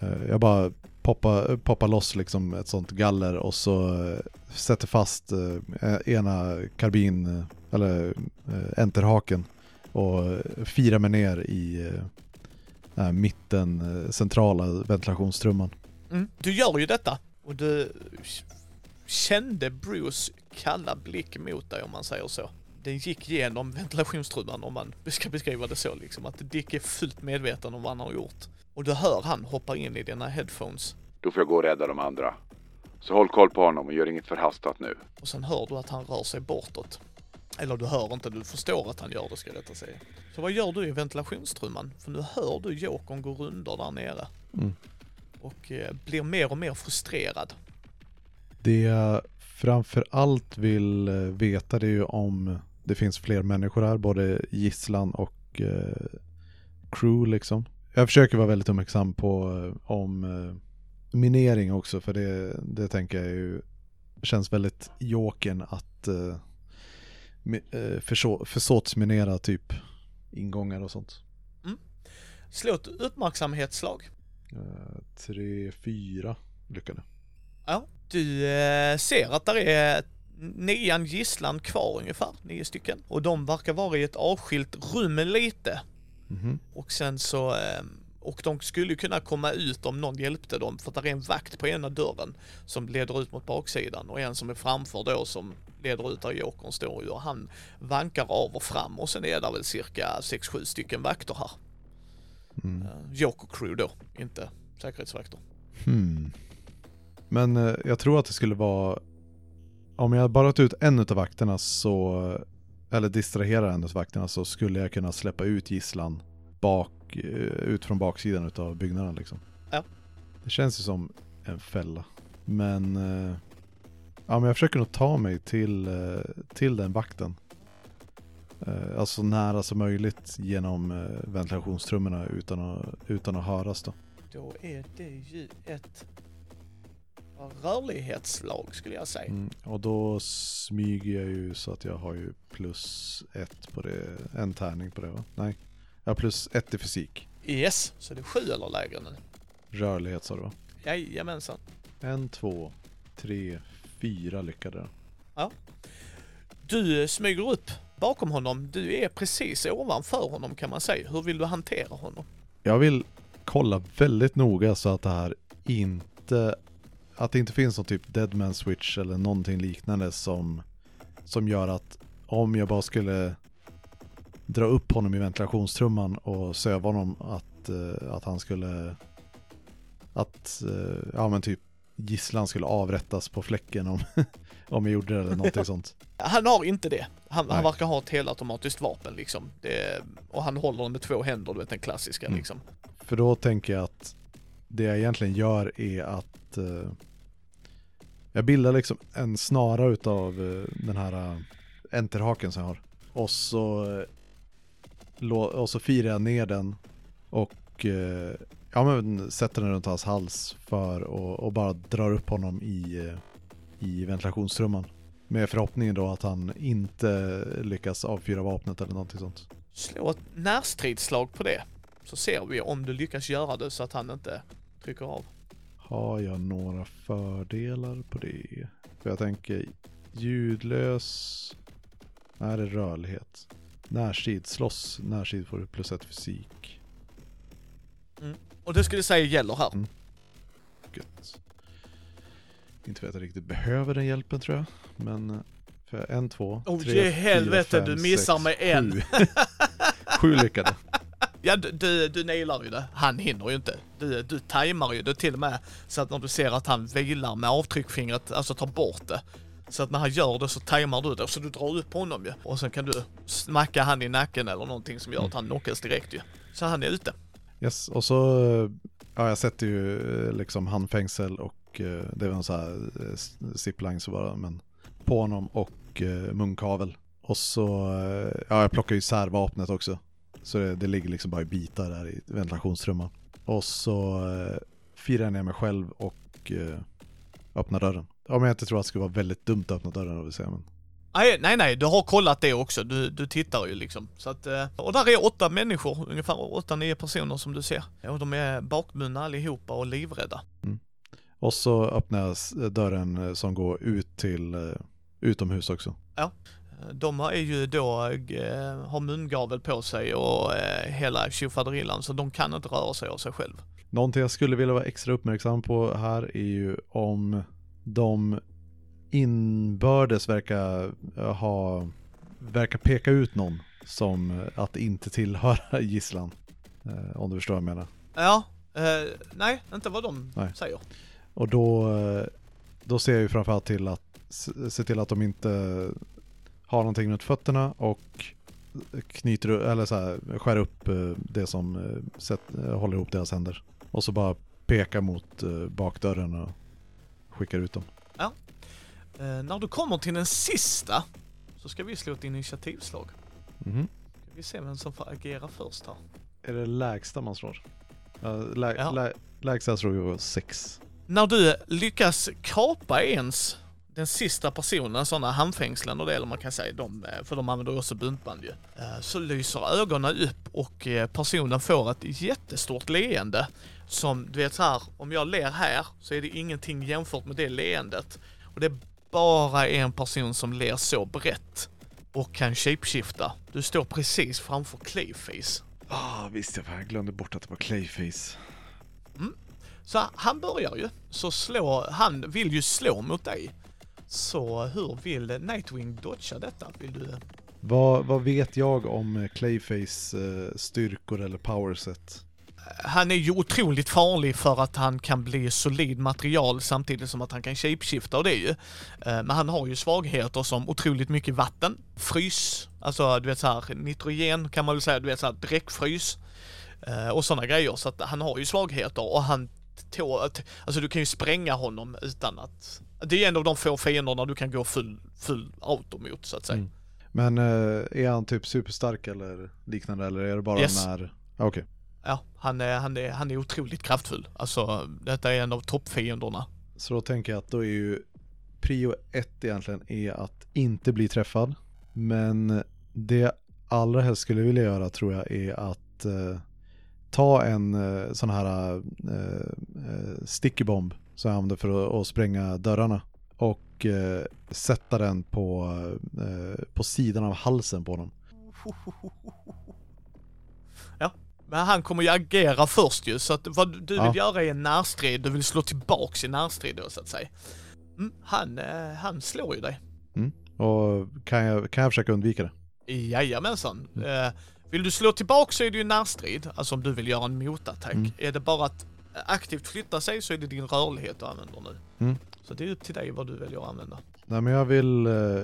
Eh, jag bara poppa, poppa loss liksom ett sånt galler och så eh, sätter fast eh, ena karbin eh, eller enterhaken och firar mig ner i mitten centrala ventilationstrumman. Mm. Du gör ju detta och du kände Bruce kalla blick mot dig om man säger så. Den gick genom ventilationstrumman om man ska beskriva det så liksom. Att Dick är fullt medveten om vad han har gjort. Och du hör han hoppa in i dina headphones. Då får jag gå och rädda de andra. Så håll koll på honom och gör inget förhastat nu. Och sen hör du att han rör sig bortåt. Eller du hör inte, du förstår att han gör det ska jag rätta säga. Så vad gör du i ventilationstrumman? För nu hör du Jokern gå runder där nere. Mm. Och eh, blir mer och mer frustrerad. Det jag framför allt vill eh, veta det är ju om det finns fler människor här, både gisslan och eh, crew liksom. Jag försöker vara väldigt uppmärksam på eh, om eh, minering också för det, det tänker jag ju känns väldigt jokern att eh, mi- förså- försåtsminera typ ingångar och sånt. Slå ett uppmärksamhetsslag. Eh, tre, fyra lyckade. Ja, du eh, ser att det är nian gisslan kvar ungefär, nio stycken. Och de verkar vara i ett avskilt rum lite. Mhm. Och sen så, eh, och de skulle kunna komma ut om någon hjälpte dem för att det är en vakt på ena dörren som leder ut mot baksidan och en som är framför då som leder ut där Jokern står ju och han vankar av och fram och sen är det väl cirka 6-7 stycken vakter här. Mm. Eh, Joker crew då, inte säkerhetsvakter. Hmm. Men eh, jag tror att det skulle vara Om jag bara tar ut en av vakterna så Eller distraherar en av vakterna så skulle jag kunna släppa ut gisslan bak, eh, ut från baksidan utav byggnaden liksom. Ja. Det känns ju som en fälla. Men eh, Ja men jag försöker nog ta mig till, eh, till den vakten. Alltså så nära som möjligt genom ventilationstrummorna utan att, utan att höras då. Då är det ju ett rörlighetslag skulle jag säga. Mm, och då smyger jag ju så att jag har ju plus ett på det, en tärning på det va? Nej, jag har plus ett i fysik. Yes, så det är sju eller lägre nu. Rörlighet sa du va? Jajamensan. En, två, tre, fyra lyckade jag. Du smyger upp bakom honom. Du är precis ovanför honom kan man säga. Hur vill du hantera honom? Jag vill kolla väldigt noga så att det här inte att det inte finns någon typ deadman switch eller någonting liknande som som gör att om jag bara skulle dra upp honom i ventilationstrumman och söva honom att, eh, att han skulle att, eh, ja men typ gisslan skulle avrättas på fläcken om, om jag gjorde det eller någonting sånt. Han har inte det. Han, han verkar ha ett helautomatiskt vapen liksom. Det, och han håller den med två händer, du vet den klassiska Mm. liksom. För då tänker jag att det jag egentligen gör är att eh, jag bildar liksom en snara utav eh, den här eh, enterhaken som jag har. Och så, eh, och så firar jag ner den och eh, ja, men sätter den runt hans hals för och, och bara drar upp honom i, eh, i ventilationstrumman. Med förhoppningen då att han inte lyckas avfyra vapnet eller någonting sånt. Slå ett närstridsslag på det. Så ser vi om du lyckas göra det så att han inte trycker av. Har jag några fördelar på det? För jag tänker ljudlös. Nej, det är rörlighet. Närstrid, slåss, närstrid får du plus ett fysik. Och det skulle säga gäller här. Mm. Gött. Inte att jag riktigt behöver den hjälpen tror jag. Men för en, två, Oh, tre, ge helvete, fyra, du fem, missar sex, med en. Sju. sju lyckade. Ja, du, du, du nailar ju det. Han hinner ju inte. Du, du tajmar ju det till och med så att när du ser att han vilar med avtryckfingret, alltså tar bort det. Så att när han gör det så tajmar du det, så du drar upp honom ju. Och sen kan du smacka han i nacken eller någonting som gör att han knockas direkt ju. Så han är ute. Yes, och så, eh, ja jag sätter ju eh, liksom handfängsel och eh, det är väl en sån här ziplines zipline så bara, men på honom och munkavel. Och så, ja jag plockar ju isär vapnet också. Så det, det ligger liksom bara i bitar där i ventilationstrumman. Och så eh, firar jag ner mig själv och eh, öppnar dörren. Om jag inte tror att det skulle vara väldigt dumt att öppna dörren, vill säga, men Nej, nej, nej, du har kollat det också. Du, du tittar ju liksom. Så att, eh, och där är åtta människor, ungefär åtta, nio personer som du ser. Och de är bakbundna allihopa och livrädda. Och så öppnar jag dörren eh, som går ut till eh, utomhus också. Eh, De är ju då, eh, har mungavel på sig och eh, hela tjofaderillan så de kan inte röra sig av sig själv. Någonting jag skulle vilja vara extra uppmärksam på här är ju om de inbördes verkar ha, verkar peka ut någon som eh, att inte tillhöra gisslan. Om du förstår vad jag menar. Ja, eh, nej, inte vad de Nej. säger. Och då, då ser jag ju framförallt till att se till att de inte har någonting runt fötterna och knyter, eller så här, skär upp eh, det som eh, sätt, eh, håller ihop deras händer. Och så bara pekar mot bakdörren och skickar ut dem. Eh, när du kommer till den sista så ska vi slå ett initiativslag. Mhm. Ska vi se vem som får agera först här. Är det lägsta man slår? Ja, lä, Ja. lä, lägsta slår vi var sex. När du lyckas kapa ens den sista personen, sådana handfängslen och det, eller man kan säga de, eh, för de använder också buntband ju. Eh, Så lyser ögonen upp och eh, personen får ett jättestort leende. Som, du vet så här, om jag ler här så är det ingenting jämfört med det leendet. Och det är bara en person som ler så brett och kan shapeshifta. Du står precis framför Clayface. Ah, visst jag, glömde bort att det var Clayface. Så han börjar ju. Så slå, han vill ju slå mot dig. Så hur vill Nightwing dodga detta? Vill du... Vad, vad vet jag om eh, Clayface eh, styrkor eller powerset? Han är ju otroligt farlig för att han kan bli solid material samtidigt som att han kan shapeshifta och det är ju. Eh, Men han har ju svagheter som otroligt mycket vatten, frys, alltså du vet så här nitrogen kan man väl säga, du vet så här eh, och sådana grejer. Så att han har ju svagheter och han tå, alltså du kan ju spränga honom utan att det är en av de få fienderna du kan gå full, full auto mot så att säga. Mm. Men eh, är han typ superstark eller liknande eller är det bara Yes. när... Okej. Ja, han är, han, är, han är otroligt kraftfull. Alltså, detta är en av toppfienderna. Så då tänker jag att då är ju prio ett egentligen är att inte bli träffad. Men det jag allra helst skulle vilja göra tror jag är att eh, ta en eh, sån här eh, eh, sticky bomb som jag använder för att, spränga dörrarna. Och eh, sätta den på, eh, på sidan av halsen på honom. Ja, men han kommer ju agera först ju, så att vad du vill Ja. göra är en närstrid, du vill slå tillbaks i närstrid då så att säga. Mm, han, eh, han slår ju dig. Och kan jag, kan jag försöka undvika det? Jajamensan. Eh, vill du slå tillbaks så är det ju närstrid, alltså om du vill göra en motattack. Mm. Är det bara att aktivt flytta sig så är det din rörlighet du använder nu. Mm. Så det är upp till dig vad du väljer att använda. Nej men jag vill, eh,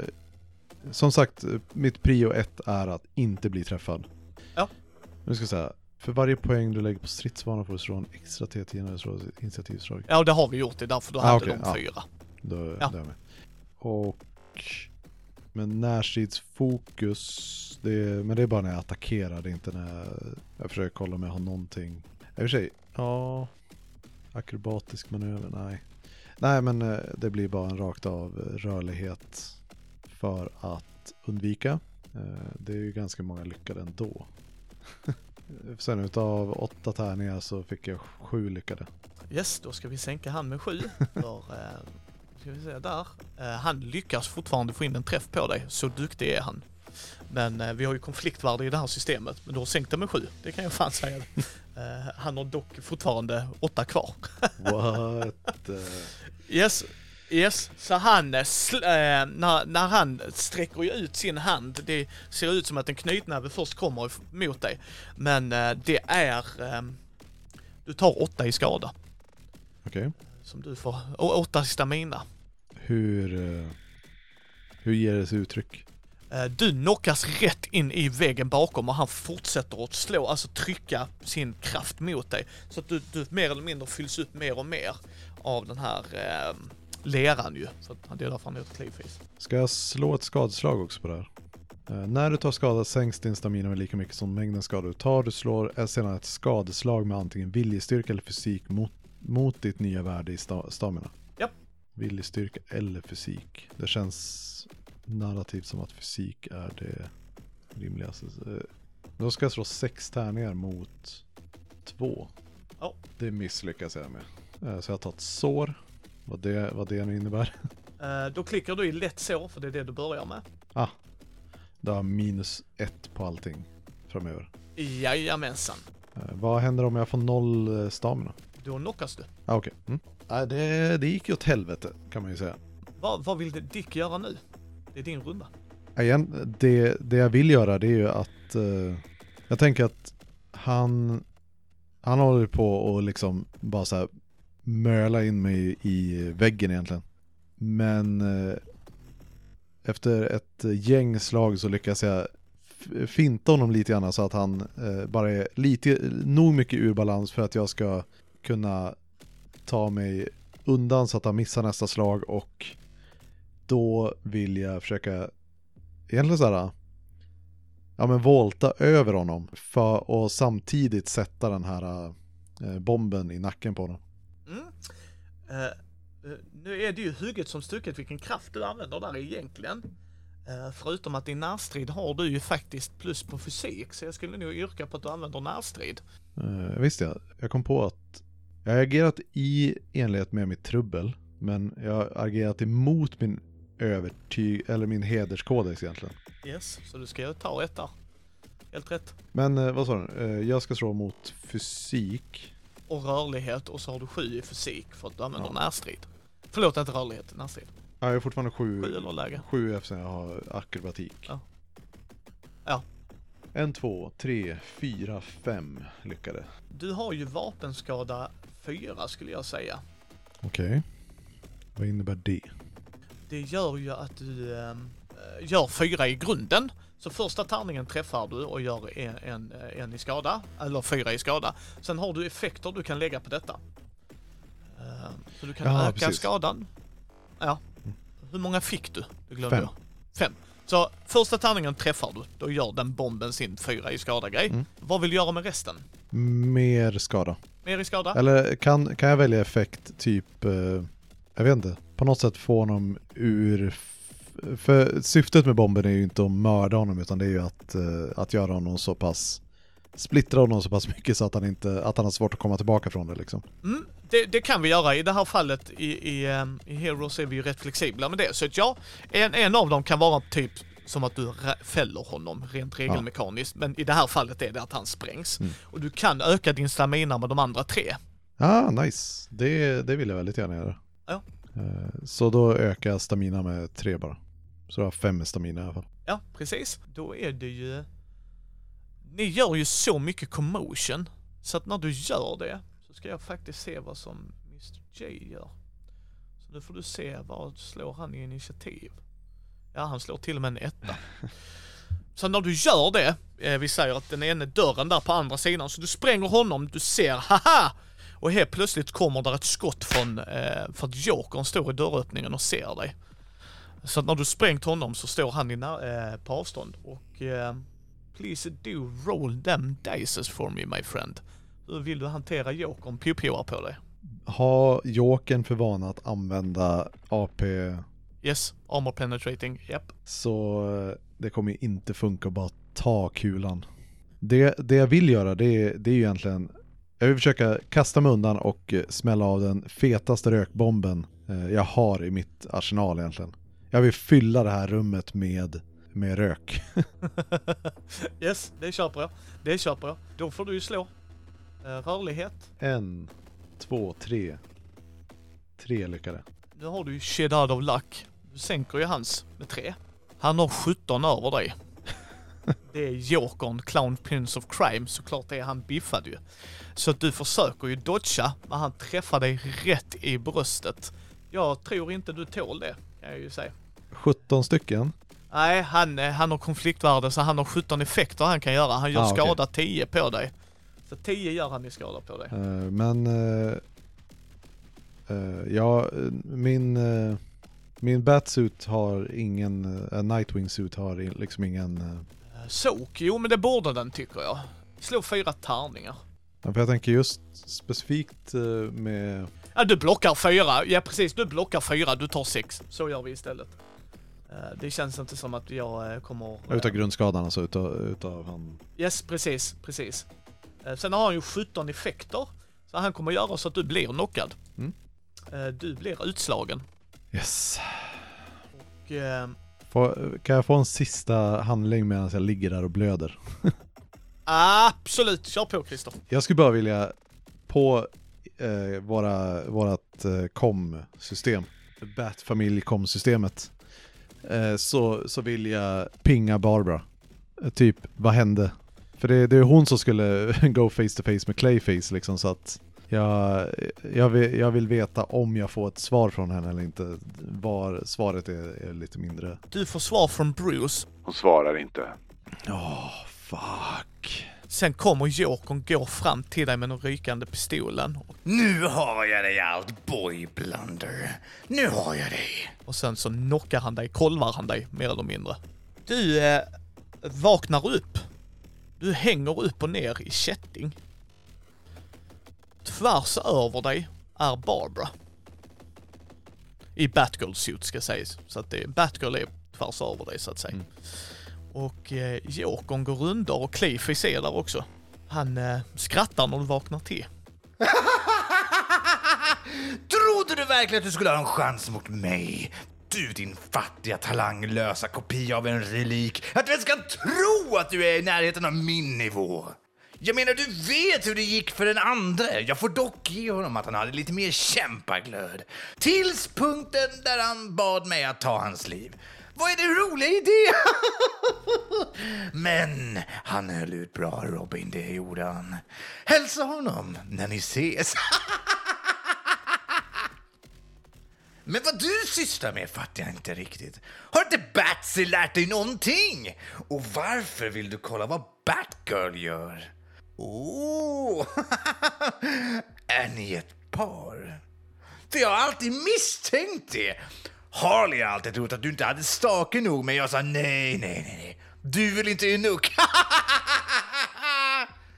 som sagt, mitt prio ett är att inte bli träffad. Ja. Nu ska jag säga, för varje poäng du lägger på stridsvana får du slå en extra T10 när du slår ett initiativslag. Ja, det har vi gjort, det är därför du Ah, hade okej, de ja. fyra. Då, Ja. då är jag med. Och, men närstridsfokus, det, men det är bara när jag attackerar, det är inte när jag, jag försöker kolla om jag har någonting. I och för sig, ja, akrobatisk manöver, nej. Nej men eh, det blir bara en rakt av rörlighet. för att undvika. Eh, Det är ju ganska många lyckade ändå. Sen utav åtta tärningar så fick jag sju lyckade. Yes, då ska vi sänka han med sju. För, eh, ska vi se där. Eh, han lyckas fortfarande få in en träff på dig, så duktig är han. Men eh, vi har ju konfliktvärde i det här systemet, men du har sänkt det med sju, det kan jag fan säga. Eh, han har dock fortfarande åtta kvar. What? Yes, yes. Så han, när, när han sträcker ju ut sin hand, det ser ut som att en knytnäve först kommer mot dig. Men det är, eh, du tar åtta i skada. Okej. Som du får, och åtta i stamina. Hur, eh, hur ger det sig uttryck? Eh, Du knockas rätt in i väggen bakom och han fortsätter att slå, alltså trycka sin kraft mot dig. Så att du, du mer eller mindre fylls upp mer och mer av den här eh, leran ju. Så att det är därför han heter Clayface. Ska jag slå ett skadeslag också på det här? Eh, när du tar skada sänks din stamina med lika mycket som mängden skada du tar. Du slår eh, sedan ett skadeslag med antingen viljestyrka eller fysik mot, mot ditt nya värde i sta, stamina. Japp. Viljestyrka eller fysik. Det känns narrativt som att fysik är det rimligaste. Eh, Då ska jag slå sex tärningar mot två. Ja. Det misslyckas jag med. Eh, Så jag tar ett sår. Vad det, vad det nu innebär. Eh, Då klickar du i lätt sår, för det är det du börjar med. Ah, det har minus ett på allting framöver. Jajamensan. Vad händer om jag får noll stamina? Då knockas du. Ah, Okej. Mm. Ah, det, det gick ju åt helvete kan man ju säga. Vad, vad vill Dick göra nu? Det är din runda. Igen, det, det jag vill göra det är ju att eh, jag tänker att han han håller på och liksom bara så här möla in mig i väggen egentligen. Men eh, efter ett gäng slag så lyckas jag finta honom lite grann så att han eh, bara är lite, nog mycket ur balans för att jag ska kunna ta mig undan så att han missar nästa slag och då vill jag försöka egentligen såhär ja men volta över honom för och samtidigt sätta den här eh, bomben i nacken på honom. Mm. Eh, nu är det ju hugget som stucket vilken kraft du använder där egentligen. Eh, förutom att i närstrid har du ju faktiskt plus på fysik, så jag skulle nog yrka på att du använder närstrid. Eh, visst ja, jag kom på att jag har agerat i enlighet med mitt trubbel men jag har agerat emot min övertyg eller min hederskodex egentligen. Yes, så du ska ta ett där. Helt rätt. Men eh, vad sa du? Eh, jag ska slå mot fysik. Och rörlighet och så har du sju i fysik för att du använder Ja. närstrid. Förlåt, inte rörlighet, närstrid. Ja, jag är fortfarande sju, Sju eller lägre. sju eftersom jag har akrobatik. Ja. Ja. En, två, tre, fyra, fem lyckade. Du har ju vapenskada fyra skulle jag säga. Okej. Vad innebär det? Det gör ju att du eh, gör fyra i grunden. Så första tärningen träffar du och gör en, en, eh, en i skada, eller fyra i skada. Sen har du effekter du kan lägga på detta. Ehm, så du kan Ja, öka precis. skadan. Ja. Hur många fick du? Det glömde Fem. jag. Fem. Så första tärningen träffar du, då gör den bomben sin fyra i skada grej. Mm. Vad vill du göra med resten? Mer skada. Mer i skada? Eller kan, kan jag välja effekt typ, eh, jag vet inte, på något sätt få honom ur... För syftet med bomben är ju inte att mörda honom utan det är ju att, eh, att göra honom så pass, splittra honom så pass mycket så att han inte, att han har svårt att komma tillbaka från det liksom. Mm, det, det kan vi göra. I det här fallet i, i, ehm, i Heroes är vi ju rätt flexibla med det. Så att ja, en, en av dem kan vara typ som att du fäller honom rent regelmekaniskt. Men i det här fallet är det att han sprängs. Mm. Och du kan öka din stamina med de andra tre. Ah, nice. Det, det vill jag väldigt gärna göra. Ja. Eh, Så då ökar jag stamina med tre bara. Så jag har fem stamina i alla fall. Ja, precis. Då är det ju... Ni gör ju så mycket commotion. Så att när du gör det så ska jag faktiskt se vad som Mr J gör. Så nu får du se vad slår han i initiativ. Ja, han slår till och med en etta. Så när du gör det, eh, vi säger att den ene dörren där på andra sidan, så du spränger honom, du ser haha! Och helt plötsligt kommer där ett skott från, eh, för att Jokern står i dörröppningen och ser dig. Så att när du sprängt honom så står han i eh, på avstånd och eh, Please do roll them dices for me my friend. Hur vill du hantera Jokern pio på dig? Har Jokern för vana att använda AP Yes, armor penetrating, japp. Så det kommer ju inte funka att bara ta kulan. Det, det jag vill göra det är, det är ju egentligen Jag vill försöka kasta mig undan och eh, smälla av den fetaste rökbomben eh, jag har i mitt arsenal egentligen. Jag vill fylla det här rummet med, med rök. yes, det köper jag. Det köper jag. Då får du ju slå. Eh, rörlighet. En, två, tre. Tre lyckade. Nu har du ju shed out of luck. Du sänker ju hans med tre. Han har 17 över dig. Det är Jokern, Clown Prince of Crime, såklart är han biffade ju. Så att du försöker ju dodga, men han träffar dig rätt i bröstet. Jag tror inte du tål det, kan jag ju säga. 17 stycken. Nej, han, eh, han har konfliktvärde så han har 17 effekter han kan göra. Han gör Ah, skada 10 på dig. Så 10 gör han i skada på dig. Eh, Men eh, eh, ja, eh, min, eh, min Batsuit har ingen, uh, Nightwing suit har i- liksom ingen, eh, Sok, jo men det borde den tycker jag. Slå fyra tärningar. ja, för jag tänker just specifikt med, Ja, du blockar fyra. Ja, precis. Du blockar fyra. Du tar sex. Så gör vi istället. Det känns inte som att jag kommer... utav grundskadan alltså, utav, utav han. Yes, precis, precis. Sen har han ju 17 effekter. Så han kommer göra så att du blir knockad. Mm. Eh, Du blir utslagen. Yes. Och, eh, Får, kan jag få en sista handling medan jag ligger där och blöder? absolut, kör på Christer. Jag skulle bara vilja på eh, våra, vårat eh, kom-system, Bat-familj-kom-systemet, eh, så, så vill jag pinga Barbara. Eh, typ, vad hände? För det, det är hon som skulle go face to face med Clayface liksom så att jag, jag, vill, jag vill veta om jag får ett svar från henne eller inte. Var svaret är, är lite mindre. Du får svar från Bruce. Hon svarar inte. Åh, fuck. Sen kommer Jokern gå fram till dig med den rykande pistolen. Nu har jag dig allt, boy blunder. Nu har jag dig. Och sen så knockar han dig, kolvar han dig mer eller mindre. Du eh, vaknar upp. Du hänger upp och ner i kätting. Tvärs över dig är Barbara. I Batgirl-suit ska sägas. Så att det, Batgirl är tvärs över dig så att säga. Och eh, Jokern går under och Clayface är där också. Han eh, skrattar när du vaknar till. Trodde du verkligen att du skulle ha en chans mot mig? Du din fattiga talanglösa kopia av en relik. Att du ens kan tro att du är i närheten av min nivå. Jag menar, du vet hur det gick för den andra. Jag får dock ge honom att han hade lite mer kämpaglöd. Tills punkten där han bad mig att ta hans liv. Vad är det roliga i det? Men han höll ut bra, Robin. Det gjorde han. Hälsa honom när ni ses. Men vad du sysslar med fattar jag inte riktigt. Har inte Batsy lärt dig någonting? Och varför vill du kolla vad Batgirl gör? Oh, är ni ett par? För jag har alltid misstänkt det. Harley har alltid trott att du inte hade stake nog, men jag sa nej, nej, nej, nej. Du vill inte i nuck.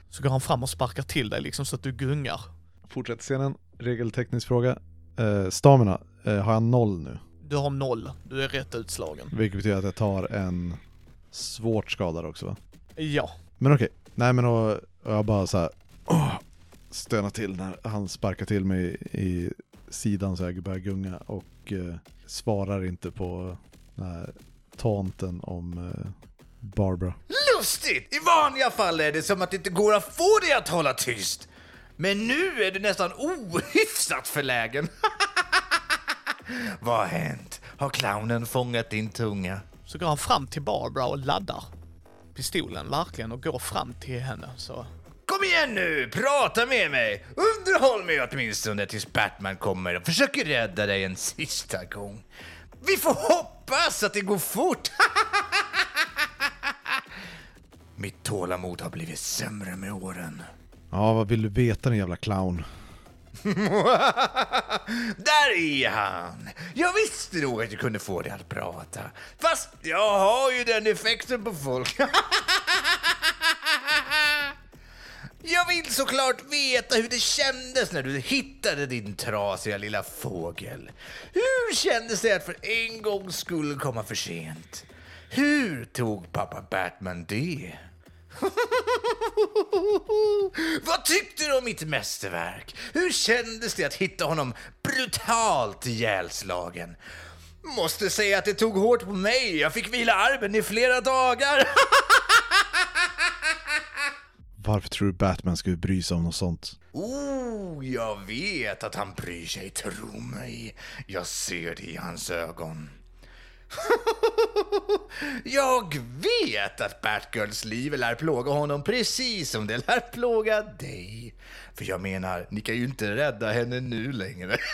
Så går han fram och sparkar till dig liksom så att du gungar. Fortsätt scenen, regelteknisk fråga. Eh, stamina, eh, har jag noll nu? Du har noll. Du är rätt utslagen. Vilket betyder att jag tar en svårt skadad också va? Ja. Men okej, nej men då, och jag bara så här, åh, stönar till när han sparkar till mig i sidan så jag börjar gunga och eh, svarar inte på den här taunten om eh, Barbara. Lustigt! I vanliga fall är det som att det inte går att få dig att hålla tyst. Men nu är du nästan ohyfsat förlägen. Vad har hänt? Har clownen fångat din tunga? Så går han fram till Barbara och laddar pistolen verkligen och går fram till henne så. Kom igen nu, prata med mig! Underhåll mig åtminstone tills Batman kommer och försöker rädda dig en sista gång. Vi får hoppas att det går fort! Mitt tålamod har blivit sämre med åren. Ja, vad vill du veta din jävla clown? Där är han! Jag visste nog att jag kunde få dig att prata. Fast jag har ju den effekten på folk. Jag vill såklart veta hur det kändes när du hittade din trasiga lilla fågel. Hur kändes det att för en gångs skull komma för sent? Hur tog pappa Batman det? Vad tyckte du om mitt mästerverk? Hur kändes det att hitta honom brutalt ihjälslagen? Måste säga att det tog hårt på mig. Jag fick vila armen i flera dagar. Varför tror du Batman skulle bry sig om något sånt? Oh, jag vet att han bryr sig, tro mig. Jag ser det i hans ögon. jag vet att Batgirls liv lär plåga honom precis som det lär plåga dig. För jag menar, ni kan ju inte rädda henne nu längre.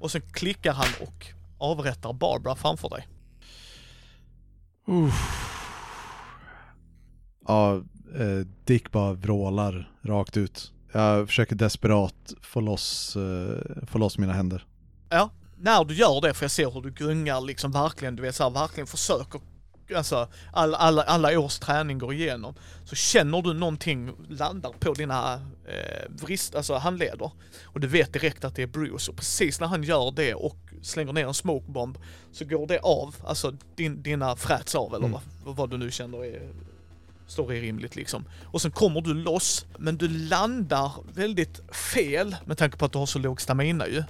Och sen klickar han och avrättar Barbara framför dig. Ja, eh, Dick bara vrålar rakt ut. Jag försöker desperat få loss, eh, få loss mina händer. Ja, när du gör det, för jag ser hur du gungar liksom verkligen, du vet så här, verkligen försöker, alltså alla, alla, alla års träning går igenom, så känner du någonting landar på dina eh, vrist, alltså handleder. Och du vet direkt att det är Bruce, och precis när han gör det och slänger ner en smokebomb så går det av, alltså din, dina fräts av eller vad, vad du nu känner är står är rimligt liksom. Och sen kommer du loss, men du landar väldigt fel med tanke på att du har så låg stamina ju.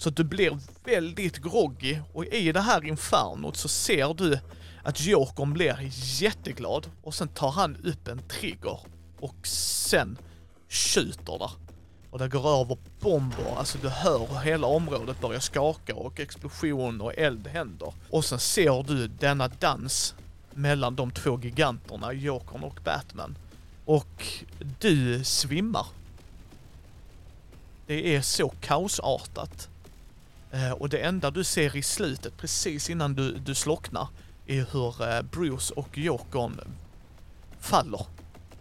Så att du blir väldigt groggy och i det här infernot så ser du att Jokern blir jätteglad och sen tar han upp en trigger och sen skjuter där. Och det går över bomber, alltså du hör hur hela området börjar skaka och explosion och eld händer. Och sen ser du denna dans mellan de två giganterna, Jokern och Batman. Och du svimmar. Det är så kaosartat. Eh, och det enda du ser i slutet, precis innan du, du slocknar, är hur eh, Bruce och Jokern faller.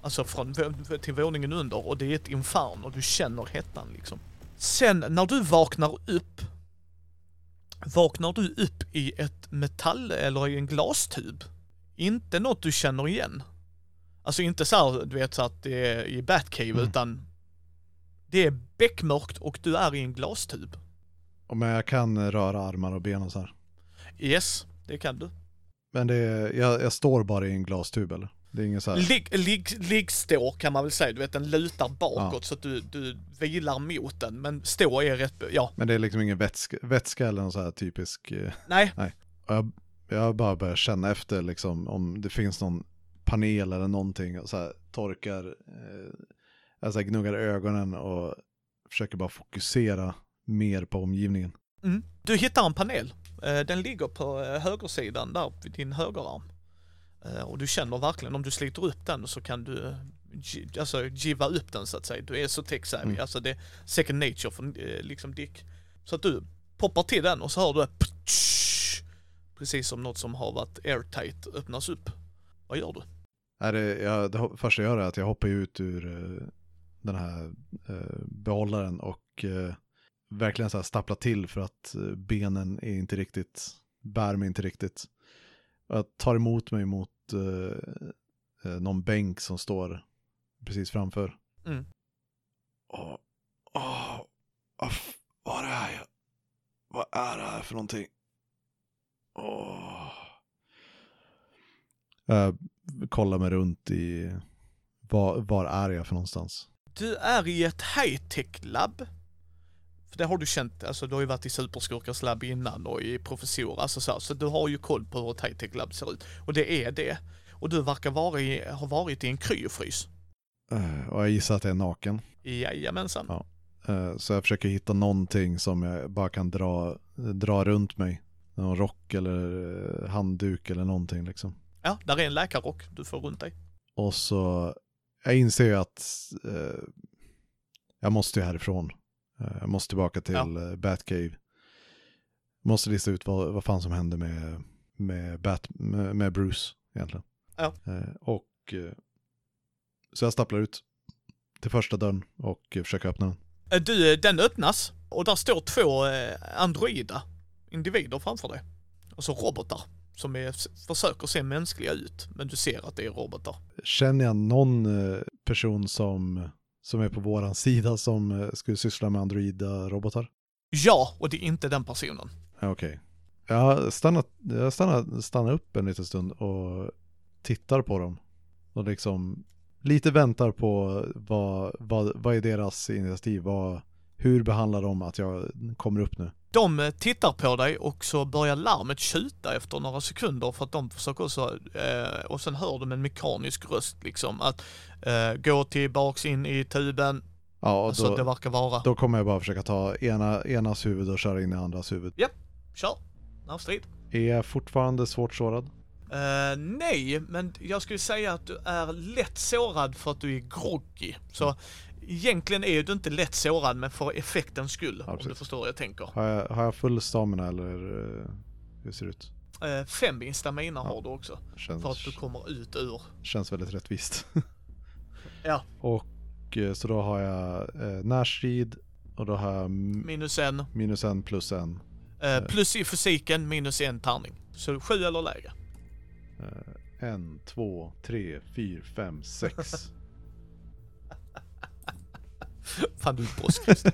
Alltså från, till våningen under och det är ett inferno, du känner hettan liksom. Sen när du vaknar upp, vaknar du upp i ett metall eller i en glastub. Inte något du känner igen. Alltså inte så här, du vet så att det är i Batcave Mm. utan det är beckmörkt och du är i en glastub. Men jag kan röra armar och ben och så här. Yes, det kan du. Men det är, jag, jag står bara i en glastub eller? Det är ingen så här... Ligg, ligg, liggstå kan man väl säga, du vet den lutar bakåt Ja. så att du, du vilar mot den. Men stå är rätt, ja, Men det är liksom ingen vätska, vätska eller någon så här typisk... eh, nej, Och jag, jag bara börjar känna efter liksom om det finns någon panel eller någonting och så här torkar, eh, alltså gnuggar ögonen och försöker bara fokusera mer på omgivningen. Mm. Du hittar en panel. Eh, Den ligger på eh, högersidan där vid din högerarm. Eh, Och du känner verkligen om du sliter upp den så kan du alltså giva upp den så att säga. Du är så tech savvy, Mm. alltså det är second nature för liksom Dick. Så att du poppar till den och så hör du precis som något som har varit airtight öppnas upp. Vad gör du? Är det, jag, det första jag gör är att jag hoppar ut ur den här eh, behållaren och verkligen så här stapplar till för att eh, benen är inte riktigt, bär mig inte riktigt. Jag tar emot mig mot eh, eh, någon bänk som står precis framför. Mm. Åh, åh, vad f- vad är jag? Vad är det här för någonting? Åh. Jag kollar mig runt i, var, var är jag för någonstans? Du är i ett high-tech labb. För det har du känt, alltså du har ju varit i superskurkars labb innan och i professor, alltså så, här, så du har ju koll på hur ett high-tech labb ser ut. Och det är det. Och du verkar vara i, ha varit i en kryofrys. Eh, Och jag gissar att jag är naken. Jajamensan. Ja. Eh, Så jag försöker hitta någonting som jag bara kan dra, dra runt mig. Någon rock eller eh, handduk eller någonting liksom. Ja, där är en läkarrock du får runt dig. Och så, jag inser ju att eh, jag måste ju härifrån. Eh, jag måste tillbaka till Ja. eh, Batcave. Måste lista ut vad, vad fan som hände med, med, Bat, med, med Bruce egentligen. Ja. Eh, och så jag stapplar ut till första dörren och försöker öppna den. Du, den öppnas och där står två androida individer framför dig. Alltså robotar som är, försöker se mänskliga ut, men du ser att det är robotar. Känner jag någon person som, som är på våran sida som eh, skulle syssla med androida-robotar? Ja, och det är inte den personen. Okej. Jag stannar, jag stannar, stannar upp en liten stund och tittar på dem. Och liksom lite väntar på vad, vad, vad är deras initiativ? Vad, hur behandlar de att jag kommer upp nu? De tittar på dig och så börjar larmet tjuta efter några sekunder för att de försöker också, eh, och sen hör de en mekanisk röst liksom att eh, gå tillbaks in i tuben, Ja, och då, det verkar vara. då kommer jag bara försöka ta ena, enas huvud och köra in i andras huvud. Kör, närstrid. Är jag fortfarande svårt sårad? Eh, nej, men jag skulle säga att du är lätt sårad för att du är groggy. Så egentligen är du inte lätt sårad, men för effektens skull, Ja, om du förstår vad jag tänker. Har jag, har jag full stamina eller eh, hur ser det ut? Uh, fem i stamina Ja. har du också, Känns, för att du kommer ut ur. känns väldigt rättvist. Ja. Och eh, så då har jag eh, närstrid och då har jag Minus en. minus en plus en. Eh, plus i fysiken, minus en tärning. Så sju eller lägre. Eh, en, två, tre, fyra, fem, sex. Fan du är påskryst.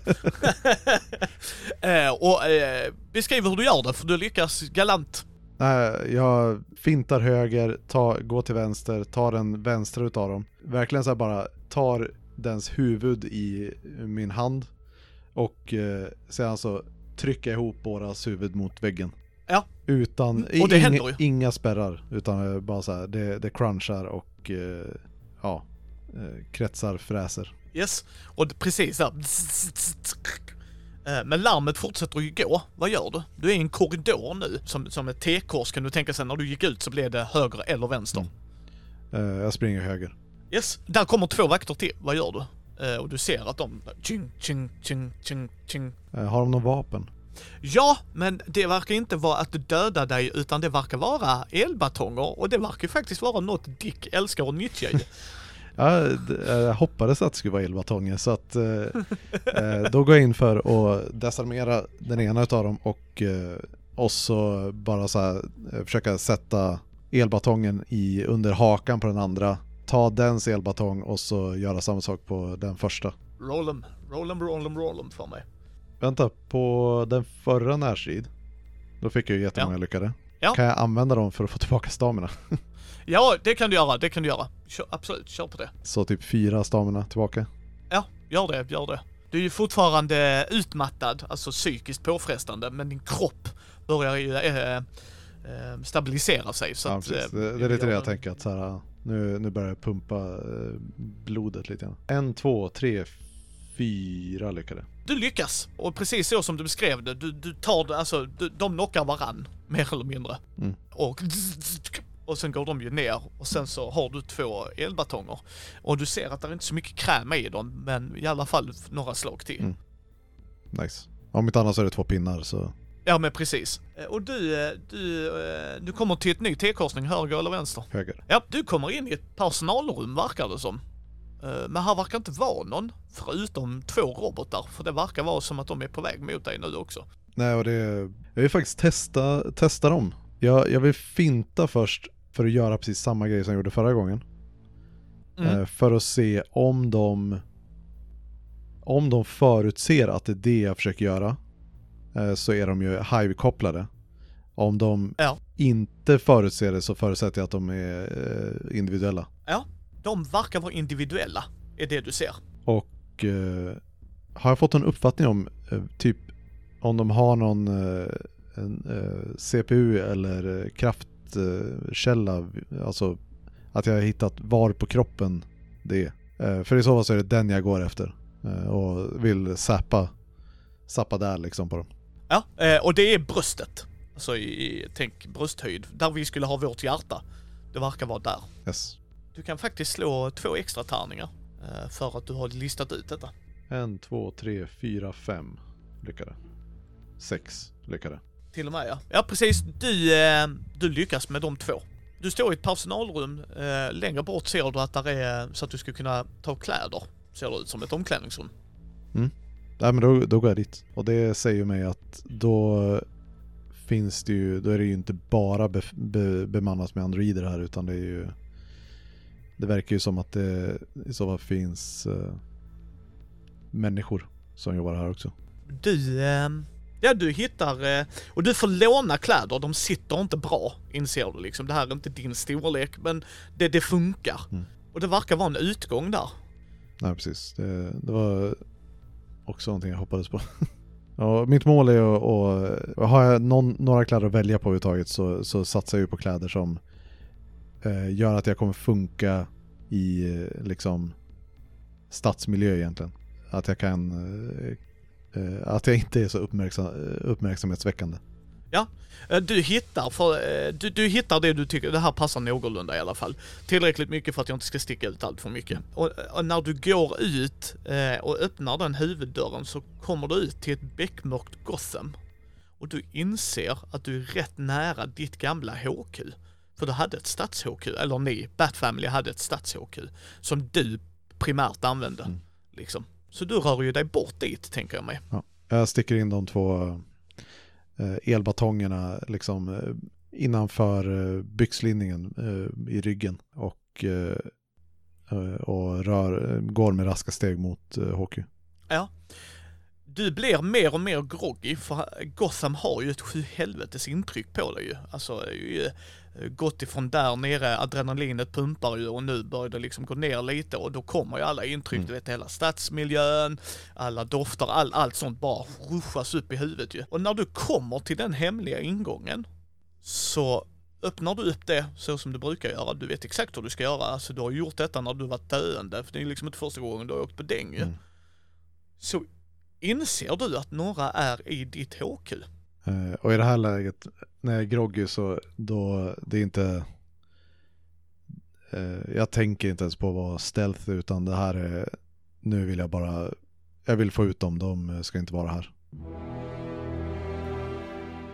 eh, och eh, beskriv hur du gör det, för du lyckas galant. Nej, jag fintar höger, tar, går till vänster, tar den vänstra utav dem. Verkligen så bara tar dens huvud i min hand och eh, sedan så trycker jag ihop bådas huvud mot väggen. Ja. Utan, Mm, och det inga, händer ju. inga spärrar, utan bara så här, det, det crunchar och eh, ja, eh, kretsar, fräser. Yes, och precis där. Eh, Men larmet fortsätter ju gå. Vad gör du? Du är i en korridor nu. Som, som ett T-kors kan du tänka sig. När du gick ut så blev det höger eller vänster. Eh, jag springer höger. Yes, där kommer två vakter till. Vad gör du? Eh, Och du ser att de... Ching, ching, ching, ching, ching. Har de någon vapen? Ja, men det verkar inte vara att döda dig utan det verkar vara elbatonger och det verkar faktiskt vara något Dick älskar att nyttja eh, jag hoppades att det skulle vara elbatonger så att eh, eh, då går jag in för att desarmera den ena utav dem och, eh, och så bara så här, försöka sätta elbatongen i, under hakan på den andra. Ta dens elbatong och så göra samma sak på den första. Roll em, roll em, roll em, roll em för mig. Vänta, på den förra närstrid, då fick jag ju jättemånga Ja. lyckade. Ja. Kan jag använda dem för att få tillbaka stamina? Ja, det kan du göra, det kan du göra. Kör, absolut, kör på det. Så typ fyra stamina tillbaka. Ja, gör det, gör det. Du är ju fortfarande utmattad, alltså psykiskt påfrestande, men din kropp börjar ju äh, äh, stabilisera sig. Så ja, att, eh, Det, det är lite det jag tänker att så här, nu, nu börjar jag pumpa blodet lite grann. En, två, tre, fyra lyckade. Du lyckas, och precis så som du beskrev det, du, du tar det, alltså, du, de knockar varann, mer eller mindre. Mm. Och, och sen går de ju ner, och sen så har du två elbatonger. Och du ser att det är inte så mycket kräm i dem, men i alla fall några slag till. Mm. Nice. Om inte annat så är det två pinnar så Ja men precis. Eh, Och du, eh, du, eh, du kommer till ett ny T-korsning, höger eller vänster? höger. Ja, du kommer in i ett personalrum verkar det som. Men här verkar inte vara någon, förutom två robotar, för det verkar vara som att de är på väg mot dig nu också. Nej och det, jag vill faktiskt testa, testa dem. Jag, jag vill finta först för att göra precis samma grej som jag gjorde förra gången. Mm. Eh, för att se om de om de förutser att det är det jag försöker göra eh, så är de ju hive-kopplade. Om de Ja. inte förutser det så förutsätter jag att de är eh, individuella. De verkar vara individuella, är det du ser. Och eh, har jag fått en uppfattning om typ om de har någon en, eh, CPU eller eh, kraftkälla, alltså att jag har hittat var på kroppen det är. Eh, för i så fall så är det den jag går efter eh, och vill zappa, zappa där liksom på dem. Ja, eh, och det är bröstet. Alltså i, tänk brösthöjd, där vi skulle ha vårt hjärta. Det verkar vara där. Yes. Du kan faktiskt slå två extra tärningar eh, för att du har listat ut detta. En, två, tre, fyra, fem lyckade. Sex lyckade. Till och med ja. Ja precis, du, eh, du lyckas med de två. Du står i ett personalrum, eh, längre bort ser du att där är så att du skulle kunna ta kläder. Ser det ut som ett omklädningsrum. Nej men då, då går jag dit. Och det säger mig att då finns det ju, då är det ju inte bara be, be, bemannat med androider här utan det är ju Det verkar ju som att det i så fall finns eh, människor som jobbar här också. Du, eh, ja du hittar, eh, och du får låna kläder, de sitter inte bra, inser du liksom. Det här är inte din storlek, men det, det funkar. Mm. Och det verkar vara en utgång där. Nej precis, det, det var också någonting jag hoppades på. Ja, mitt mål är att, och, har jag någon, några kläder att välja på överhuvudtaget så, så satsar jag ju på kläder som eh, gör att jag kommer funka i eh, liksom stadsmiljö egentligen. Att jag kan, eh, eh, att jag inte är så uppmärksam, uppmärksamhetsväckande. Eh, Du hittar, för, eh, du, du hittar det du tycker, det här passar någorlunda i alla fall. Tillräckligt mycket för att jag inte ska sticka ut allt för mycket. Och, och när du går ut eh, och öppnar den huvuddörren så kommer du ut till ett beckmörkt Gotham. Och du inser att du är rätt nära ditt gamla HQ. För du hade ett stads-HQ, eller ni, Bat Family hade ett stads-HQ. Som du primärt använde. Mm. Liksom. Så du rör ju dig bort dit, tänker jag mig. Jag sticker in de två eh, elbatongerna liksom eh, innanför eh, byxlinningen i ryggen och, och rör, går med raska steg mot eh, HQ. Du blir mer och mer groggy för Gotham har ju ett sju helvetes intryck på dig ju. Alltså eh, gått ifrån där nere, adrenalinet pumpar ju och nu börjar det liksom gå ner lite och då kommer ju alla intryck, Mm. du vet hela stadsmiljön, alla dofter, all, allt sånt bara ruschas upp i huvudet ju. Och när du kommer till den hemliga ingången så öppnar du upp det så som du brukar göra. Du vet exakt hur du ska göra. Alltså du har gjort detta när du var döende, för det är liksom inte första gången du har åkt på däng ju. Mm. Så inser du att några är i ditt HQ. Eh, och i det här läget, när jag är groggy så då, det är inte eh, Jag tänker inte ens på att vara stealth utan det här är Nu vill jag bara Jag vill få ut dem, de ska inte vara här.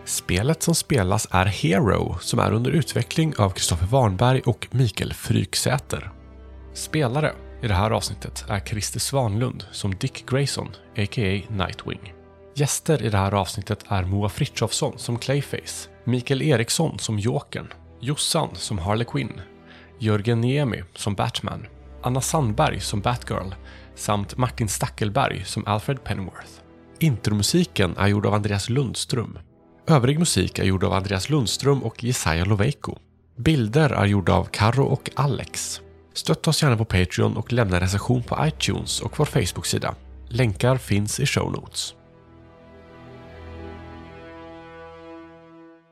Spelet som spelas är Hero som är under utveckling av Kristoffer Warnberg och Mikael Fryksäter. Spelare i det här avsnittet är Christer Svanlund som Dick Grayson, a.k.a. Nightwing. Gäster i det här avsnittet är Moa Frithiofsson som Clayface, Mikael Eriksson som Jokern, Jossan som Harley Quinn, Jörgen Niemi som Batman, Anna Sandberg som Batgirl samt Martin Stackelberg som Alfred Pennyworth. Intromusiken är gjord av Andreas Lundström. Övrig musik är gjord av Andreas Lundström och Jesaja Loveiko. Bilder är gjorda av Karo och Alex. Stötta oss gärna på Patreon och lämna recension på iTunes och vår Facebook-sida. Länkar finns i show notes.